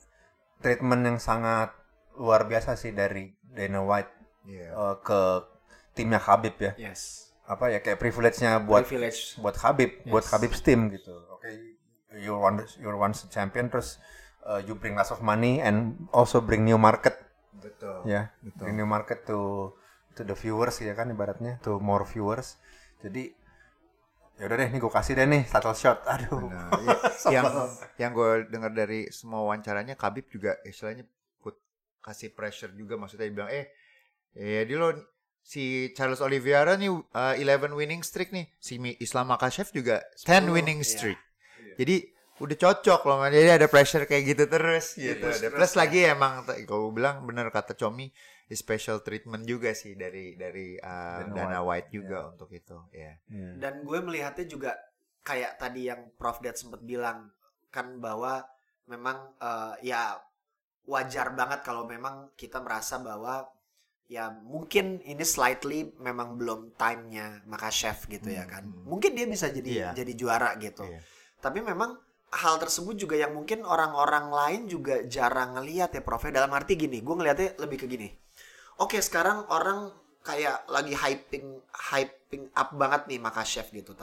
treatment yang sangat luar biasa sih dari Dana White Iya. eh, ke timnya Khabib ya. Yes. Apa ya kayak privilege-nya buat privilege. buat Khabib, buat Yes. Khabib's team gitu. You're one you're once a champion terus uh, you bring lots of money and also bring new market betul ya. betul Bring new market to to the viewers ya kan ibaratnya to more viewers. Jadi ya udah deh nih gue kasih deh nih title shot. Aduh. Nah, iya. yang yang gue dengar dari semua wawancaranya Khabib juga istilahnya put kasih pressure juga maksudnya dia bilang eh eh dia lo si Charles Oliveira nih uh, 11 winning streak nih si Islam Makhachev juga 10 winning iya. streak jadi udah cocok loh man. jadi ada pressure kayak gitu terus gitu Terus- Ada- terus plus ya. lagi emang t- kalau gue bilang bener kata Comi special treatment juga sih dari dari uh, Dana Dana White juga untuk itu ya. Dan gue melihatnya juga kayak tadi yang Prof Dad sempat bilang kan bahwa memang eh, ya wajar banget kalau memang kita merasa bahwa ya mungkin ini slightly memang belum time-nya maka chef gitu ya kan. Hmm. Mungkin dia bisa jadi Iya. jadi juara gitu. Iya. Tapi memang hal tersebut juga yang mungkin orang-orang lain juga jarang ngelihat ya Prof. ya. Dalam arti gini, gue ngelihatnya lebih ke gini. Oke, sekarang orang kayak lagi hyping hyping up banget nih maka chef gitu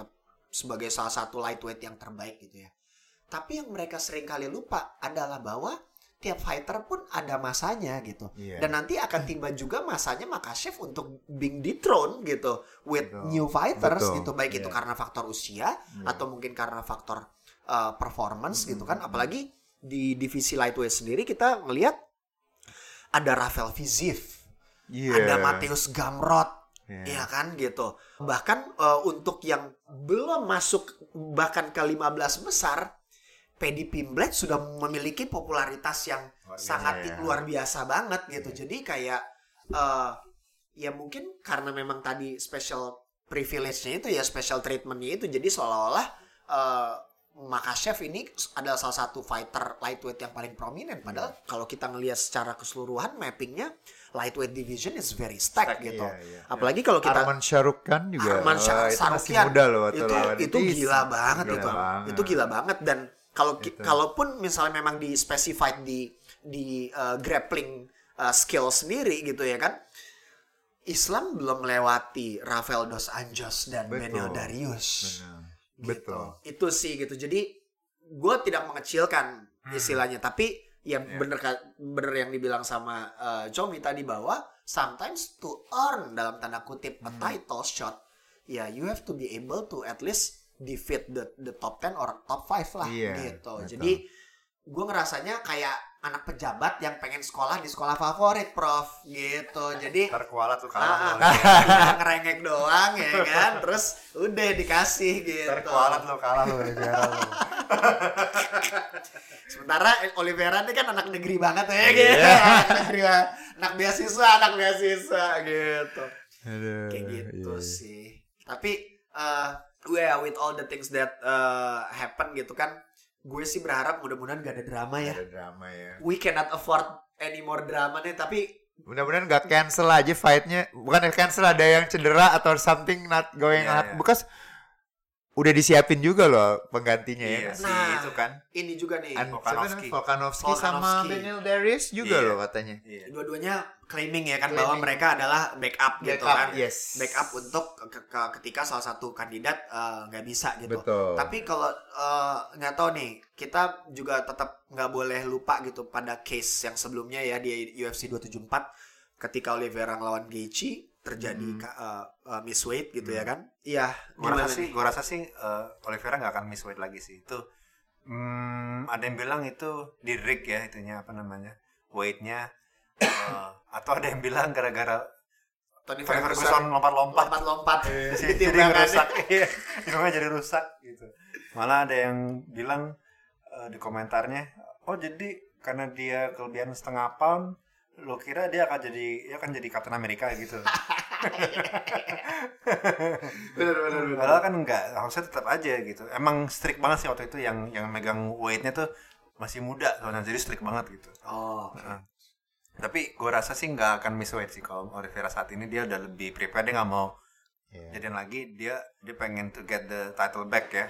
sebagai salah satu lightweight yang terbaik gitu ya. Tapi yang mereka sering kali lupa adalah bahwa tiap fighter pun ada masanya gitu. Iya. Dan nanti akan tiba juga masanya maka chef untuk being dethroned gitu with Betul. new fighters Betul. gitu baik itu Iya. karena faktor usia Iya. atau mungkin karena faktor uh, performance gitu kan apalagi di divisi lightweight sendiri kita ngelihat ada Rafael Fiziev, Iya. ada Mateus Gamrot, Iya. ya kan gitu. Bahkan uh, untuk yang belum masuk bahkan ke 15 besar, Paddy Pimblett sudah memiliki popularitas yang Luar biasa, sangat ya. luar biasa banget gitu. Jadi kayak uh, ya mungkin karena memang tadi special privilege-nya itu ya special treatment-nya itu jadi seolah-olah uh, Makachev ini adalah salah satu fighter lightweight yang paling prominent padahal kalau kita ngelihat secara keseluruhan mappingnya lightweight division is very stacked Stacked, gitu. iya, iya. Apalagi kalau kita Arman Shahrukh kan juga Arman Shah- oh, itu muda loh itu itu gila banget gila itu banget. itu gila banget dan kalau ki- Itu. kalaupun misalnya memang di specified di di uh, grappling uh, skill sendiri gitu ya kan Islam belum melewati Rafael dos Anjos dan Betul. Benil Darius Benar. Gitu. Betul. itu sih gitu jadi gue tidak mengecilkan Hmm. istilahnya tapi yang Iya. bener bener yang dibilang sama uh, Jomi tadi bahwa sometimes to earn dalam tanda kutip a Hmm. title shot ya you have to be able to at least defeat the the top 10 or top 5 lah Iya, gitu betul. jadi gue ngerasanya kayak anak pejabat yang pengen sekolah di sekolah favorit prof. Gitu. Jadi Ntar kualat tuh Ah, kalah ah, tinggal ngerengek doang ya kan? Terus udah dikasih gitu. Ntar kualat lu kalah Oliveira lu. sementara Oliveira ini kan anak negeri banget ya Iya. gitu. Anak negeri anak beasiswa anak beasiswa gitu. Aduh, kayak gitu iya. sih. Tapi eh yeah, with all the things that uh, happen gitu kan gue sih berharap mudah-mudahan gak ada drama ya Ada drama ya. we cannot afford any more drama nih tapi Mudah-mudahan gak cancel aja fightnya. Bukan cancel ada yang cedera atau something not going Iya, out. iya. Because udah disiapin juga loh penggantinya ya. Iya kan? sih Nah. itu kan. ini juga nih And Volkanovski. namanya? Volkanovski sama Volkanovski. Benil Darius juga Iya. loh katanya. Iya. dua-duanya claiming ya kan bahwa Claiming. mereka adalah backup gitu Backup, kan yes. backup untuk ke- ke- ketika salah satu kandidat eh, nggak bisa gitu Betul. tapi kalau eh, nggak tahu nih kita juga tetap nggak boleh lupa gitu pada case yang sebelumnya ya di UFC 274 ketika Oliveira ngelawan Gaethje terjadi Hmm. eh, eh, miss weight gitu ya kan? Iya gimana rasa sih, gua rasa sih eh, Oliveira nggak akan miss weight lagi sih. Itu hmm, ada yang bilang itu di rig ya itunya apa namanya weightnya Eh, atau ada yang bilang gara-gara Tony Ferguson lompat-lompat. Lompat-lompat. Jadi di jadi timbangannya. rusak. Iya jadi rusak gitu. Malah ada yang bilang eh, di komentarnya oh jadi karena dia kelebihan setengah pound lo kira dia akan jadi dia akan jadi Captain Amerika gitu. Bener bener bener padahal kan enggak harusnya tetap aja gitu. Emang strict banget sih waktu itu yang yang megang weightnya tuh masih muda soalnya jadi strict banget gitu. Oh Heeh. tapi gue rasa sih nggak akan miss weight sih kalau Oliveira saat ini dia udah lebih prepare dia nggak mau Iya. jadian lagi dia dia pengen to get the title back ya.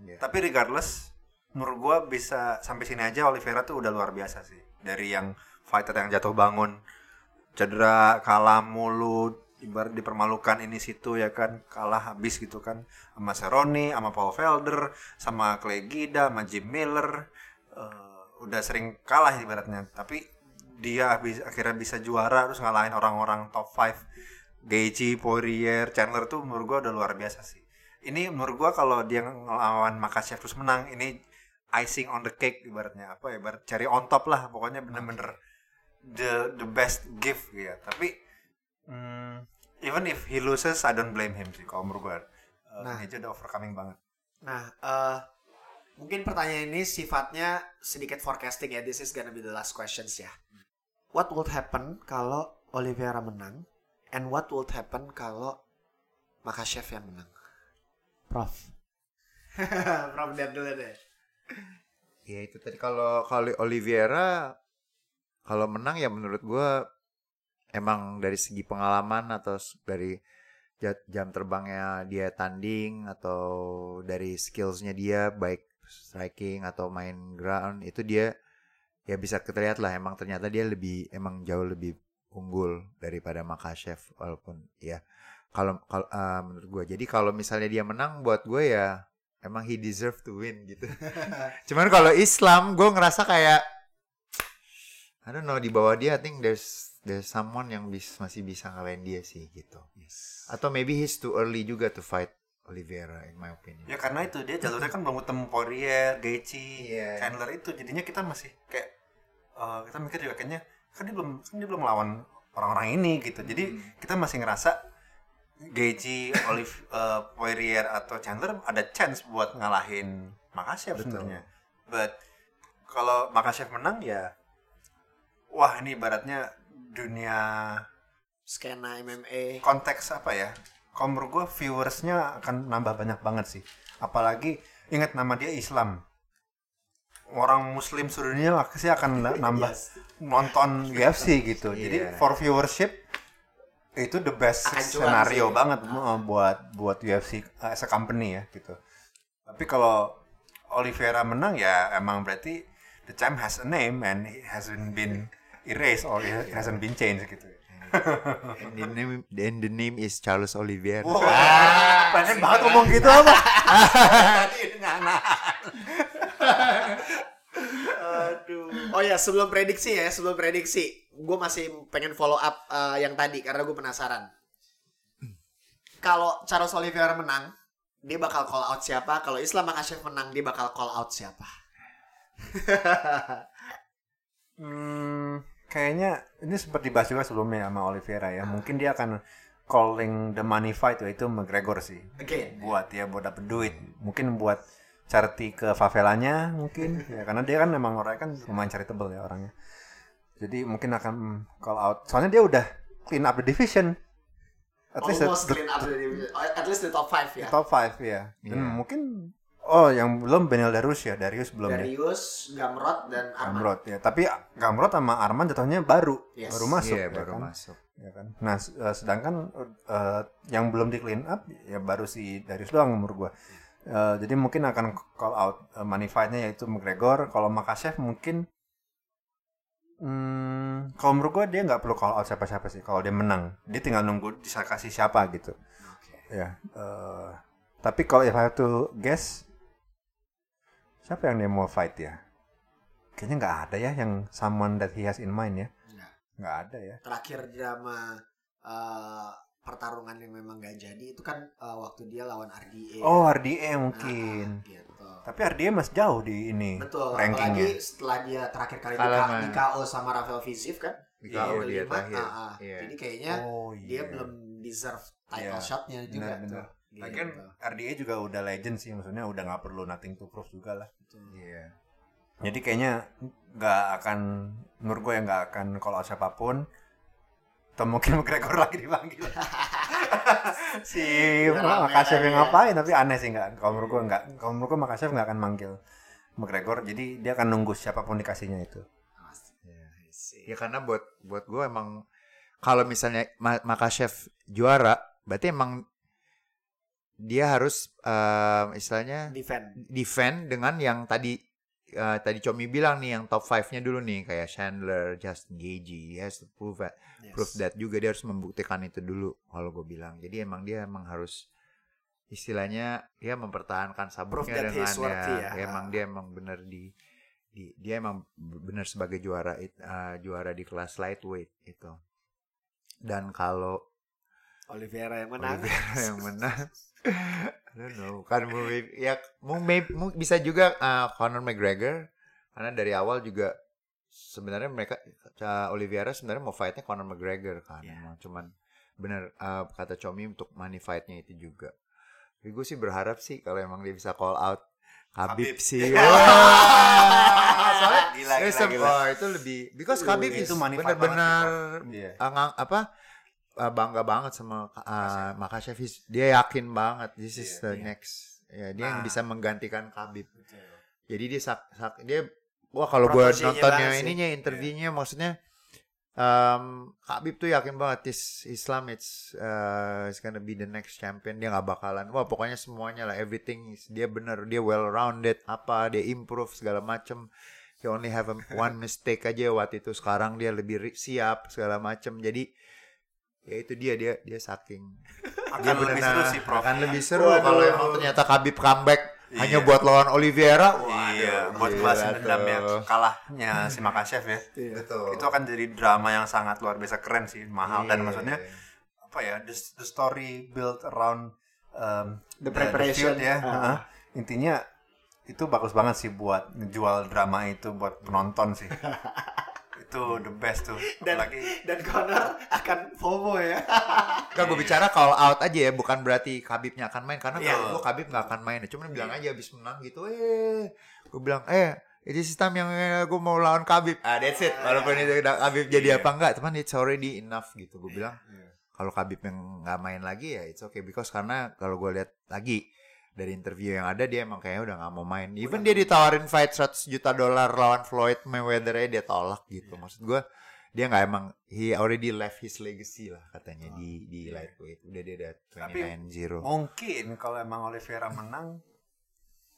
Iya. tapi regardless menurut gua bisa sampai sini aja Oliveira tuh udah luar biasa sih. Dari yang fighter yang jatuh bangun. Cedera kalah mulu ibarat dipermalukan ini situ ya kan? Kalah habis gitu kan. Sama Cerrone sama Paul Felder sama Clay Guida sama Jim Miller. Eh, udah sering kalah ibaratnya. Tapi dia habis akhirnya bisa juara terus ngalahin orang-orang top 5 Gaethje, Poirier, Chandler tuh menurut gua udah luar biasa sih. Ini menurut gua kalau dia ngelawan Makachev terus menang ini icing on the cake ibaratnya. Apa ya ibarat cari on top lah pokoknya bener-bener the the best gift ya tapi hmm, even if he loses I don't blame him sih kalau menurut gua uh, Nah. dia udah overcoming banget Nah, eh mungkin pertanyaan ini sifatnya sedikit forecasting ya. This is gonna be the last questions ya. what would happen kalau Oliveira menang and what would happen kalau Makachev yang menang? Prof. Prof lihat dulu deh. Ya itu tadi kalau kalau Oliveira kalau menang ya menurut gua emang dari segi pengalaman atau dari ja- jam terbangnya dia tanding atau dari skillsnya dia baik striking atau main ground itu dia ya bisa terlihat lah emang ternyata dia lebih emang jauh lebih unggul daripada Makachev walaupun ya kalau kalau eh, menurut gue jadi kalau misalnya dia menang buat gue ya emang he deserve to win gitu. Cuman kalau Islam gue ngerasa kayak I don't know di bawah dia I think there's there's someone yang bis, masih bisa ngalahin dia sih gitu atau maybe he's too early juga to fight Oliveira in my opinion Ya karena itu dia jalurnya kan belum ketemu Poirier, Gaethje, Iya. Chandler itu jadinya kita masih kayak eh, kita mikir juga kayaknya kan dia belum kan dia belum melawan orang-orang ini gitu. Jadi kita masih ngerasa Gaethje, Olive, eh, Poirier atau Chandler ada chance buat ngalahin Makachev Betul. sebenarnya. But kalau Makachev menang ya wah ini ibaratnya dunia Skena MMA. konteks apa ya kalau menurut gue viewersnya akan nambah banyak banget sih apalagi ingat nama dia Islam orang Muslim seluruh dunia pasti akan na- nambah Yes. nonton UFC gitu Iya. jadi for viewership itu the best Akan scenario sih. banget uh, buat buat UFC uh, as a company ya gitu tapi kalau Oliveira menang ya emang berarti the champ has a name and it hasn't been erased or it hasn't been changed gitu and the name and the name is Charles Oliveira Wah, pengen banget ngomong gitu apa? Aduh. Oh ya, sebelum prediksi ya, sebelum prediksi, gue masih pengen follow up uh, yang tadi karena gue penasaran. Kalau Charles Oliveira menang, dia bakal call out siapa? Kalau Islam Makhachev menang, dia bakal call out siapa? Hmm, kayaknya ini sempat dibahas juga sebelumnya sama Oliveira ya. Mungkin dia akan calling the money fight yaitu McGregor sih. Again. Buat ya buat dapet duit. Mungkin buat charity ke favelanya mungkin ya karena dia kan memang orangnya kan lumayan charitable ya orangnya. Jadi mungkin akan call out. Soalnya dia udah clean up the division. At least the- the- clean up the division. At least the top 5 ya. top 5 ya. Dan Iya. mungkin oh yang belum Benel Darius ya. Darius belum ya. Darius, Gamrot, dan Arman. Gamrot ya. Tapi Gamrot sama Arman jatuhnya baru, Yes. baru masuk Iya, ya baru kan? masuk Ya kan. Nah, eh, sedangkan eh, yang belum di clean up ya baru si Darius doang umur gua. Eh, jadi mungkin akan call out money fight-nya yaitu McGregor. Kalau Makachev mungkin hmm, kalau menurut gua dia nggak perlu call out siapa-siapa sih kalau dia menang. Dia tinggal nunggu bisa kasih siapa gitu. Ya. eh, tapi kalau if I have to guess siapa yang dia mau fight ya? Kayaknya nggak ada ya yang someone that he has in mind ya. Nggak. Nggak ada ya. Terakhir drama uh, pertarungan yang memang gak jadi itu kan uh, waktu dia lawan RDA. Oh, RDA mungkin. Nah, gitu. Tapi RDA masih jauh di ini Betul, rankingnya. apalagi setelah dia terakhir kali sama- di KO sama Rafael Fiziev kan. di Iya, KO dia terakhir ah, ah. Iya. Jadi kayaknya Oh dia belum deserve title Iya, shotnya juga tuh. Gitu. Lagian RDA juga udah legend sih, maksudnya udah nggak perlu nothing to prove juga lah. Iya. Jadi kayaknya nggak akan, menurut gue ya nggak akan kalau siapa pun. Atau mungkin McGregor lagi dipanggil. si Makachev lagi yang ya. ngapain, tapi aneh sih nggak. Kalau menurut gue nggak, kalau menurut gue Makachev nggak akan manggil McGregor. Jadi dia akan nunggu siapa pun dikasihnya itu. Ya karena buat buat gue emang kalau misalnya Ma- Makachev juara, berarti emang dia harus eh, istilahnya defend. defend dengan yang tadi eh, tadi Comi bilang nih yang top 5-nya dulu nih kayak Chandler, Justin Gaethje, he has to prove that, Yes. prove that juga dia harus membuktikan itu dulu kalau gue bilang. Jadi emang dia emang harus istilahnya dia mempertahankan sabuknya dengan ya, ya. emang dia emang benar di, di dia emang benar sebagai juara eh, juara di kelas lightweight itu. Dan kalau Oliveira yang menang. Oliveira yang menang. I don't know. Kan maybe, ya mu- may- mu- bisa juga uh, Conor McGregor karena dari awal juga sebenarnya mereka uh, Oliveira sebenarnya mau fightnya Conor McGregor kan. Iya. Emang Cuman benar uh, kata Comi untuk money fightnya itu juga. Tapi gue sih berharap sih kalau emang dia bisa call out Khabib Khabib. sih. Wah, Soalnya Gila, eh, gila, gila. oh, itu lebih because Khabib itu fight benar-benar Iya. angang- apa uh, bangga banget sama uh, Makashev. He's- Dia yakin banget this is Iya, the iya. next. Ya, dia yang Nah. bisa menggantikan Khabib. Jadi dia sak, sak- dia wah kalau gue nontonnya ininya interviewnya maksudnya um, Khabib tuh yakin banget this Islam it's uh, it's gonna be the next champion dia nggak bakalan wah pokoknya semuanya lah everything is, dia bener dia well rounded apa dia improve segala macem he only have a- one mistake aja waktu itu sekarang dia lebih siap segala macem jadi ya itu dia dia dia saking Akan lebih seru sih, Prof. akan lebih seru Waduh. kalau emang ternyata Khabib comeback hanya Iya. buat lawan Oliveira wah Iya, buat balasin dendamnya tuh. kalahnya si Makachev ya. betul Itu akan jadi drama yang sangat luar biasa keren sih, mahal dan Iya. maksudnya apa ya the, the story built around um, The preparation. feud ya Ah. Heeh. intinya itu bagus banget sih buat ngejual drama itu buat penonton sih itu the best tuh Dan apalagi dan Connor akan FOMO ya. Enggak gue bicara call out aja ya, bukan berarti Khabibnya akan main karena Iya. kalau gue Khabib nggak akan main. Cuman bilang aja abis menang gitu, eh, gue bilang, eh, ini sistem yang gue mau lawan Khabib. Ah, that's it. Walaupun itu udah Khabib jadi Iya. apa enggak, teman it's already enough gitu. Gue bilang, kalau Khabib yang nggak main lagi ya it's okay because karena kalau gue lihat lagi dari interview yang ada dia emang kayaknya udah nggak mau main. Even dia ditawarin fight 100 juta dolar lawan Floyd Mayweather dia tolak gitu. Maksud gue dia nggak emang he already left his legacy lah katanya di di lightweight. Udah dia udah Tapi 29-0. mungkin kalau emang Oliveira menang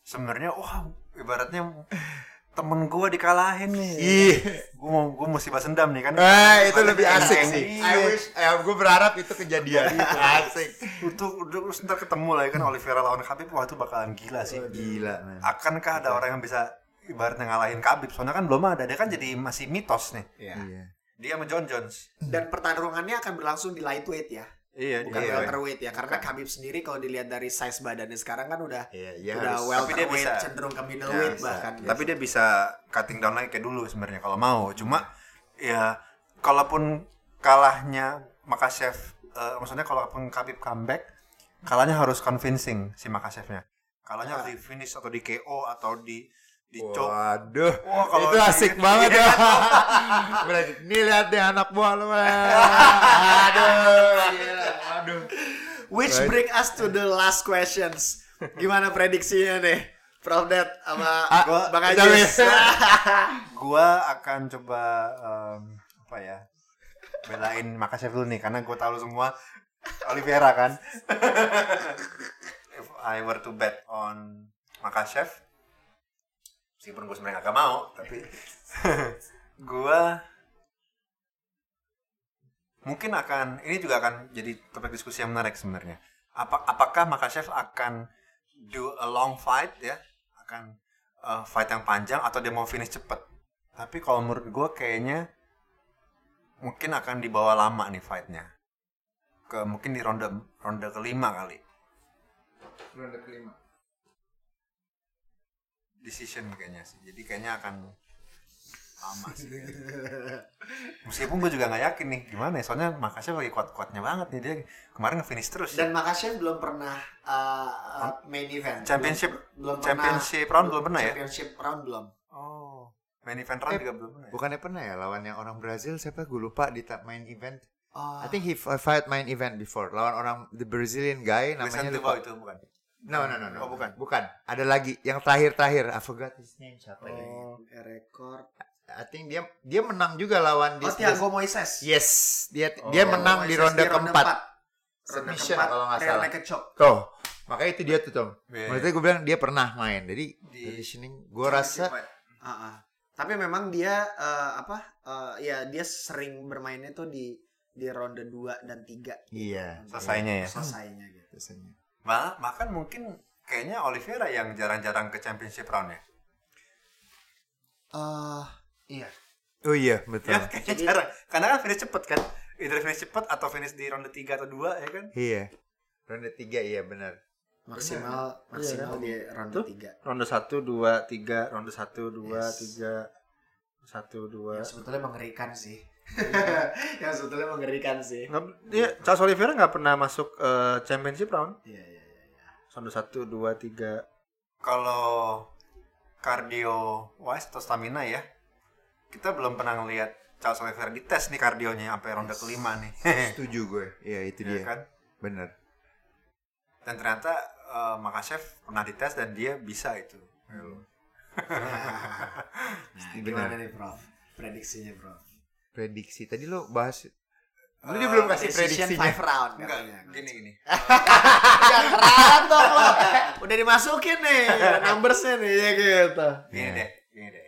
sebenarnya wah ibaratnya temen gue dikalahin nih Ih. gue mau gue mesti balas dendam nih kan Eh, itu lebih asik sih. iya. I wish, eh, gue berharap itu kejadian. asik. itu udah terus ntar ketemu lagi kan Oliveira lawan Khabib wah itu bakalan gila sih Gila, man. akankah ada orang yang bisa ibaratnya ngalahin Khabib soalnya kan belum ada dia kan jadi masih mitos nih Iya. Iya. dia sama John Jones Dan pertarungannya akan berlangsung di lightweight ya, iya bukan Iya. welterweight ya. Karena Khabib sendiri kalau dilihat dari size badannya sekarang kan udah Iya, iya udah harus. Tapi dia welterweight bisa. cenderung ke middleweight bisa. bahkan. tapi dia bisa cutting down lagi kayak dulu sebenarnya kalau mau cuma ya kalaupun kalahnya Makachev eh, maksudnya kalaupun Khabib comeback kalahnya harus convincing si Makachevnya kalahnya harus di finish atau di KO atau di di choke Waduh, Wah, kalau itu asik banget ya. Berarti, nih lihat deh anak buah lu. Aduh, gila. aduh. Which Right. bring us to the last questions. Gimana prediksinya nih? Prof Dad sama gua- Bang Ajis. gua akan coba em, apa ya belain Makachev dulu nih karena gua tahu semua Oliveira kan if I were to bet on Makachev meskipun gue sebenarnya agak mau tapi gua mungkin akan ini juga akan jadi topik diskusi yang menarik sebenarnya. Apa apakah Makachev akan do a long fight ya? Akan uh, fight yang panjang atau dia mau finish cepet? Tapi kalau menurut gue kayaknya mungkin akan dibawa lama nih fightnya. Ke mungkin di ronde ronde kelima kali. Ronde kelima. Decision kayaknya sih jadi kayaknya akan lama sih meskipun gue juga nggak yakin nih gimana ya soalnya makasih lagi kuat-kuatnya banget nih dia kemarin nge-finish terus ya. Dan Makashev belum pernah uh, uh, main event. championship belum, belum championship round belum pernah ya Championship round belum. oh main event round Eh, juga belum pernah ya? Bukannya pernah ya lawan yang orang Brazil siapa gue lupa di main event. Oh, I think he fight main event before lawan orang the Brazilian guy namanya Vicente lupa. Itu bukan No no no no. Oh, bukan. Bukan. Ada lagi yang terakhir-terakhir. I forgot his name siapa ya. oh, record. I think dia dia menang juga lawan Oh, Thiago Moises. Yes, dia Oh. dia menang di Moises ronde keempat. Submission kalau nggak salah. choke. Tuh, makanya itu dia tuh Tom. Iya, Maksudnya gue bilang dia pernah main. Jadi Di- conditioning gue rasa Ah, ah. Tapi memang dia eh, apa? eh, ya dia sering bermainnya tuh di di ronde 2 dan 3 iya selesainya ya selesainya gitu. biasanya. Bah, bahkan mungkin kayaknya Oliveira yang jarang-jarang ke championship round ya. Eh, iya. Oh iya betul. Ya, kayaknya Jadi- jarang. Karena kan finish cepet kan. Either finish cepet atau finish di ronde 3 atau 2 ya kan. Iya. Ronde tiga iya benar. Maksimal maksimal Iya, di ronde Tuh. 3. ronde 1 2 3 ronde 1 2 Yes. 3 1 2 Yang sebetulnya mengerikan sih. yang sebetulnya mengerikan sih. Nggak, dia Charles Oliveira nggak pernah masuk eh, championship round Iya, iya, ronde 1 2 3 kalau cardio wise atau stamina ya kita belum pernah ngelihat Charles Oliveira dites nih kardionya sampai ronde kelima nih Setuju gue. Iya, itu Iya dia. kan Bener. dan ternyata eh, Makachev pernah dites dan dia bisa itu Nah, gimana nih Prof? Prediksinya Prof. Prediksi. Tadi lo bahas Lu dia belum kasih prediksinya. five round enggak gini gini Ya keren dong lo. Udah dimasukin nih numbersnya nih ya gitu. gini Iya. deh gini deh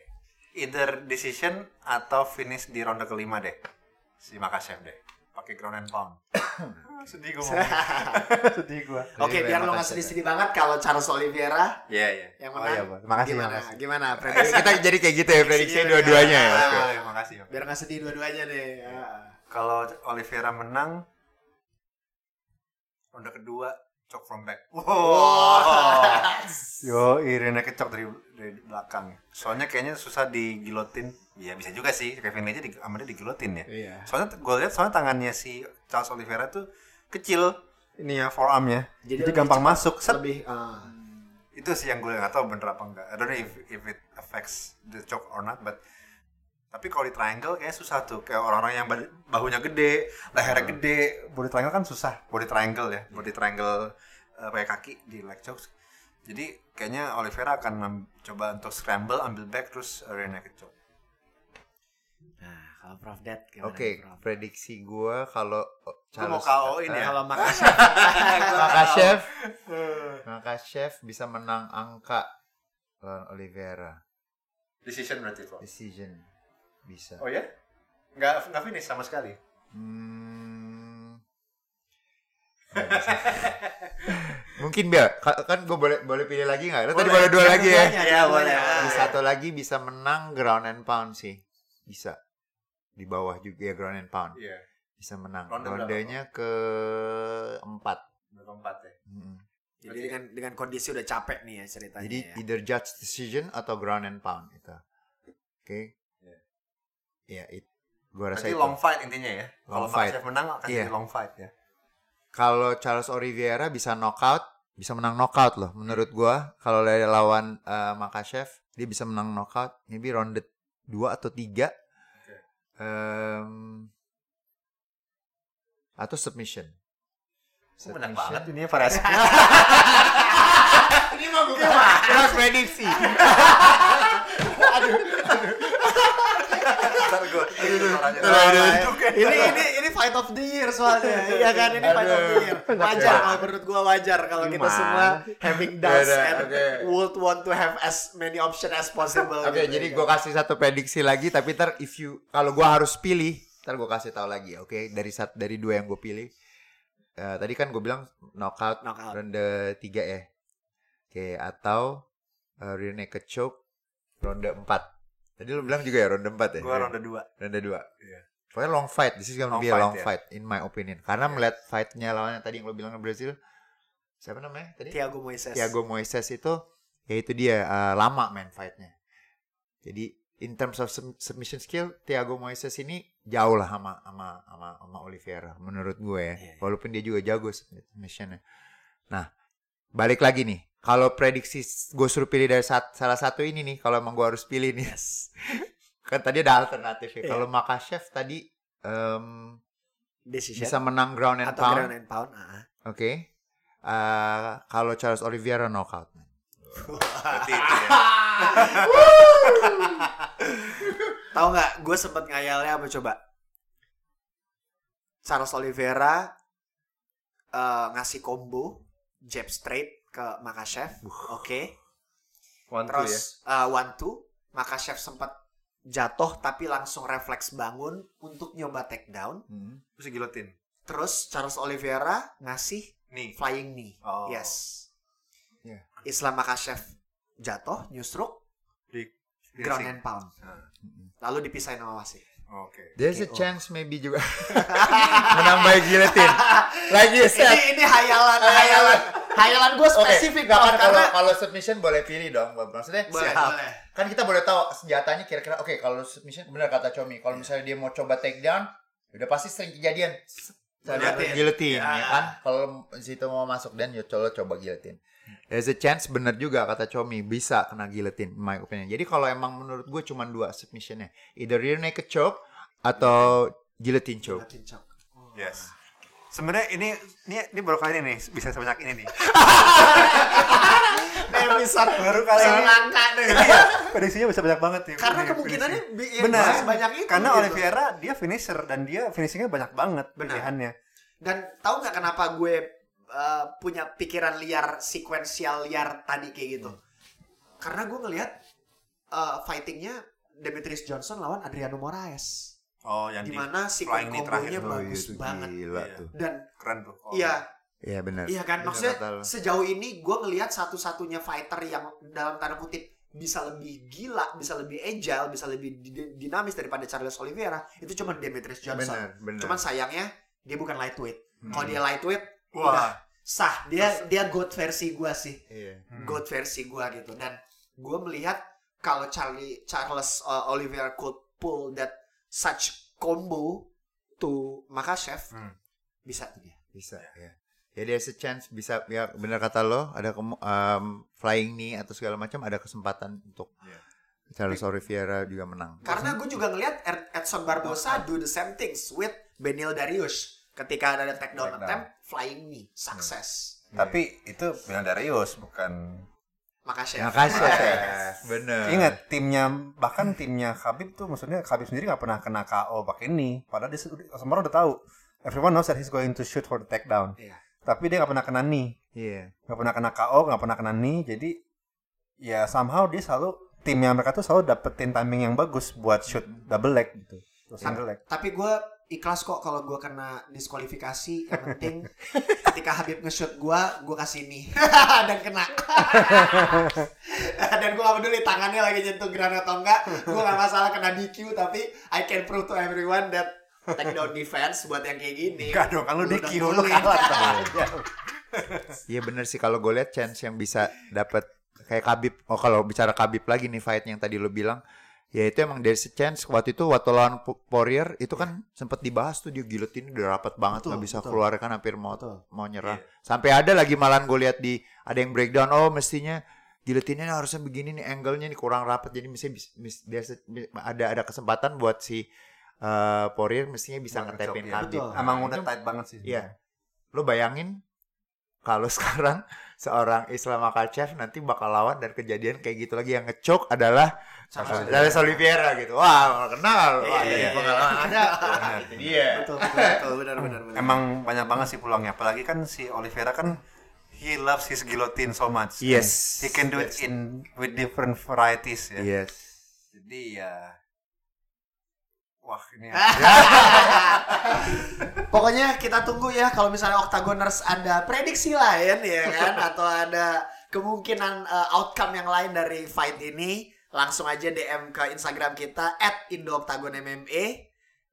either decision atau finish di ronde kelima deh si Makachev deh pakai ground and pound sedih gue sedih gue Oke, biar lo nggak sedih-sedih banget kalau Charles Oliveira Iya iya. yang Oh menang. iya, Bang. Makasih, gimana? makasih. Gimana prediksi? kita jadi kayak gitu ya prediksinya dua-duanya ya. Ah, Oke. iya, makasih. Biar nggak sedih dua-duanya nih. Ya. Kalau Oliveira menang ronde kedua chok from back. Wow. Yo, Irene kecok dari dari belakang. Soalnya kayaknya susah digilotin. Ya bisa juga sih. Kevin aja di, sama dia digilotin ya. Iya. Soalnya gue lihat soalnya tangannya si Charles Oliveira tuh kecil ini ya forearmnya. Jadi Jadi, lebih gampang cepat. masuk. Set. Lebih ah. itu sih yang gue nggak tahu bener apa enggak I don't know if if it affects the choke or not but tapi kalau di triangle kayak susah tuh. Kayak orang-orang yang bahunya gede lehernya gede. Body triangle kan susah. Body triangle ya. Body triangle eh, pakai kaki di leg chokes jadi kayaknya Oliveira akan coba untuk scramble ambil back terus rear naked choke Nah, kalau Prof. Dad gimana? Oke, Prof? prediksi gua kalau Lu mau Charles- KO-in eh, ya? Kalau Makachev Maka chef, maka chef bisa menang angka lawan Oliveira. decision berarti Flo. Decision bisa. oh ya nggak nggak finish sama sekali Hmm. Mungkin biar ka- kan gue boleh boleh pilih lagi nggak? Lo tadi boleh dua lagi ya. Iya, boleh. Di satu lagi bisa menang ground and pound sih. Bisa. Di bawah juga ya ground and pound. iya Bisa menang. Ronde Rondenya ke empat. berempat ya Mm. Jadi dengan dengan kondisi udah capek nih ya ceritanya. Jadi ya. either judge decision atau ground and pound itu. Oke. Iya. Iya, it. Gua rasa Berarti itu. long fight intinya ya. Kalau. Makachev menang akan Iya. jadi long fight ya. Kalau Charles Oliveira bisa knockout, bisa menang knockout loh. Menurut gua kalau dari lawan eh, Makachev, dia bisa menang knockout. Maybe ronde 2 atau 3. Oke. atau submission. Banyak banget ini ya variasi. Ini mah bukan bukan prediksi. Ntar gue. ini ini ini fight of the year soalnya. Iya kan ini fight of the year. Wajar kalau menurut gua wajar kalau kita semua having doubts Beda, and would want to have as many option as possible. Oke, gitu, jadi ya gue kasih satu prediksi lagi, tapi ntar if you kalau gue harus pilih, ntar gue kasih tahu lagi, oke? Dari sat dari dua yang gue pilih. Eh, tadi kan gue bilang knockout, Knockout. ronde 3 ya. Oke, atau uh, rear naked choke ronde 4. Tadi lu bilang juga ya ronde 4 ya? Gue ronde 2. Ronde 2. Iya. Pokoknya long fight. This is gonna Long be a fight, long ya. fight in my opinion. Karena melihat fightnya lawannya tadi yang lo bilang Brazil, siapa namanya tadi? Thiago Moises. Thiago Moises itu ya itu dia eh, lama main fightnya. Jadi in terms of sub- submission skill Thiago Moises ini jauh lah sama sama sama, sama Oliveira menurut gue ya. Iya, iya. Walaupun dia juga jago submissionnya. Nah, balik lagi nih. Kalau prediksi gue suruh pilih dari sat- salah satu ini nih, kalau emang gue harus pilih nih. Yes. Kan tadi ada alternatif ya. Kalau Makachev tadi em, Decision bisa menang ground and atau pound. ground and pound. ah. Oke. Eh, kalau Charles Oliveira knockout. Berarti itu ya. Tahu nggak? Gue sempet ngayalnya apa coba? Charles Oliveira eh, ngasih combo jab straight ke Makachev. Oke. One two ya. Terus eh, one two, Makachev sempat jatuh tapi langsung refleks bangun untuk nyoba takedown. Hmm. Terus gilotin. Terus Charles Oliveira ngasih Nih. flying knee. Oh. Yes. Yeah. Islam Makachev jatuh, new stroke, Di ground and pound. Ah, Lalu dipisahin sama wasit. Oke. There's Oke, a oh. chance maybe juga menambah guillotine. Lagi ini set. ini hayalan hayalan hayalan gue spesifik nggak kan Bang, kalau kalau submission boleh pilih dong. Maksudnya boleh siap. boleh kan kita boleh tahu senjatanya kira-kira oke kalau submission benar kata Comi kalau misalnya dia mau coba take down udah pasti sering kejadian Ada Guillotine. guillotine Ya. ya kan. Kalau situ mau masuk dan ya coba coba guillotine. There's a chance bener juga kata Chomi bisa kena guillotine in my opinion. Jadi kalau emang menurut gue cuma dua submissionnya, either rear naked choke atau guillotine choke. Guillotine choke. Yes. Sebenarnya ini ini ini baru kali ini nih bisa sebanyak ini nih. Episode Baru kali ini. Selangka deh. Iya, prediksinya bisa banyak banget nih. Karena Ini kemungkinannya ya benar. bisa sebanyak itu, Karena gitu. Oliveira dia finisher dan dia finishingnya banyak banget Benar. pilihannya. Dan tahu nggak kenapa gue uh, punya pikiran liar sekuensial liar tadi kayak gitu? Karena gue ngelihat uh, fightingnya Demetrius Johnson lawan Adriano Moraes, Oh, yang di di mana si flying knee terakhir kombonya tuh. bagus banget. Gila Iya. tuh. Dan keren tuh. Oh, iya, Iya benar. iya kan. Benar Maksudnya kata sejauh ini gue ngelihat satu-satunya fighter yang dalam tanda kutip bisa lebih gila, bisa lebih agile, bisa lebih di- dinamis daripada Charles Oliveira itu cuma Demetrius Johnson. Benar, benar. Cuman sayangnya dia bukan lightweight. Kalau Hmm. dia lightweight, Wah. udah sah. Dia dia goat versi gua sih. Iya. Hmm. Goat versi gua gitu. Dan gua melihat kalau Charlie Charles uh, Oliveira could pull that such combo to Makachev, Hmm. bisa tuh dia. Bisa ya. Ya there's a chance bisa ya benar kata lo ada kemu- um, flying knee atau segala macam ada kesempatan untuk Iya. Charles Oliveira juga menang. Karena gue juga ngelihat Edson Barbosa do the same things with Benil Darius. Ketika ada Takedown. attempt, flying knee, sukses. Tapi itu Bilang Darius bukan Makachev. Makasih. Bener. Ingat timnya bahkan timnya Khabib tuh maksudnya Khabib sendiri nggak pernah kena KO pakai ini. Padahal dia sudah- semua orang udah tahu. Everyone knows that he's going to shoot for the takedown. Iya. Tapi dia nggak pernah kena knee. Iya. nggak pernah kena KO, nggak pernah kena knee. Jadi ya somehow dia selalu timnya mereka tuh selalu dapetin timing yang bagus buat shoot double leg gitu. Terus single leg. Tapi gue ikhlas kok kalau gue kena diskualifikasi. Yang penting ketika Habib nge-shoot gue, gue kasih nih dan kena. dan gue gak peduli tangannya lagi nyentuh granat atau enggak. Gue gak masalah kena DQ, tapi I can prove to everyone that takedown defense buat yang kayak gini. Enggak dong, kalau Lu DQ lu kalah. Iya bener sih kalau gue lihat chance yang bisa dapat kayak Khabib. Oh kalau bicara Khabib lagi nih fight yang tadi lo bilang, ya itu emang a chance waktu itu waktu lawan P- Poirier itu kan sempet dibahas tuh dia guillotine udah rapat banget nggak bisa betul. keluar kan hampir mau Betul. mau nyerah. Sampai ada lagi malahan gue lihat di ada yang breakdown oh mestinya guillotine harusnya begini nih angle-nya nih kurang rapat jadi mesti ada ada kesempatan buat si Poirier mestinya bisa ngetepin ya. Betul. Emang udah tight banget sih. Iya. Lo bayangin kalau sekarang seorang Islam Makachev nanti bakal lawan dan kejadian kayak gitu lagi yang ngecok adalah Charles Oliveira gitu. Wah, kenal. Wah, Iya, dari iya, pengalaman ada. Benar. Itu dia. Betul, betul, betul, benar, benar, benar. Emang banyak banget sih peluangnya. Apalagi kan si Oliveira kan he loves his guillotine so much. Yes. He can do it in with different varieties ya. Yes. Jadi ya Wah, ini Pokoknya kita tunggu ya kalau misalnya Octagoners ada prediksi lain ya kan atau ada kemungkinan uh, outcome yang lain dari fight ini langsung aja DM ke Instagram kita @indooctagonmma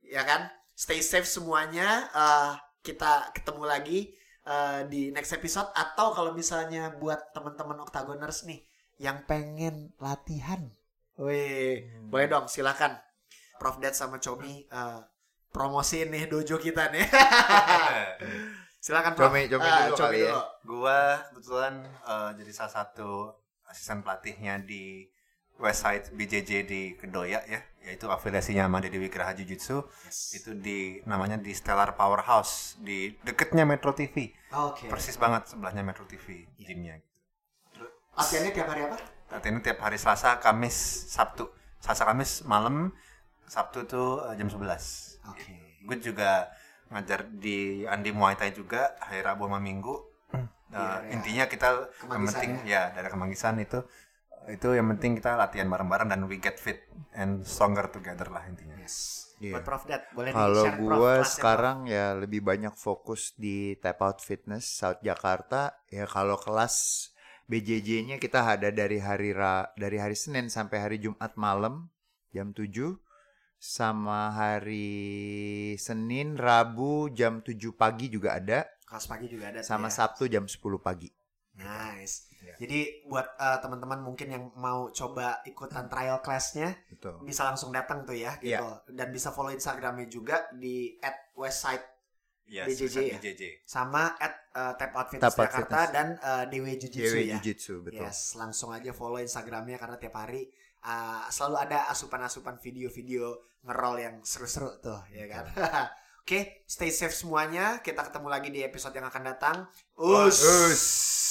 ya kan. Stay safe semuanya. Uh, kita ketemu lagi uh, di next episode atau kalau misalnya buat teman-teman Octagoners nih yang pengen latihan. Wih, boleh dong silakan. Prof Dad sama Comi uh, promosiin nih dojo kita nih. Silakan Prof. Comi- Comi Ah, dulu kali ya. gua kebetulan eh, jadi salah satu asisten pelatihnya di website BJJ di Kedoya ya, yaitu afiliasinya sama Deddy Wigraha Jiu-Jitsu. Itu di namanya di Stellar Powerhouse di deketnya Metro TV. Oke. Persis banget sebelahnya Metro TV gymnya. Latihannya tiap hari apa? Ini tiap hari Selasa, Kamis, Sabtu. Selasa, Kamis malam, Sabtu tuh eh, jam 11. Oke. Gue juga ngajar di Andi Muay Thai juga hari Rabu sama Minggu. Nah, Iya, iya. intinya kita yang penting ya dari kemanggisan itu itu yang penting kita latihan bareng-bareng dan we get fit and stronger together lah intinya. Yes. Iya. Buat Prof Dad, boleh Kalau gue sekarang ya lebih banyak fokus di Tap Out Fitness South Jakarta. Ya kalau kelas BJJ-nya kita ada dari hari Ra, dari hari Senin sampai hari Jumat malam jam 7 sama hari Senin, Rabu jam 7 pagi juga ada. Kelas pagi juga ada. sama ya. Sabtu jam 10 pagi. Nice. Iya. Jadi buat uh, teman-teman mungkin yang mau coba ikutan trial class-nya Betul. bisa langsung datang tuh ya gitu. Iya. Dan bisa follow Instagramnya juga di @westside Yes, BJJ ya? BJJ. sama at uh, Tap Outfits Tap Out Jakarta Fitness. dan uh, Dewi Jiu-Jitsu Dewe ya. Jiu-Jitsu betul. Yes, langsung aja follow Instagramnya karena tiap hari uh, selalu ada asupan-asupan video-video ngerol yang seru-seru tuh, ya kan? Oke, stay safe semuanya. Kita ketemu lagi di episode yang akan datang. Us. Us.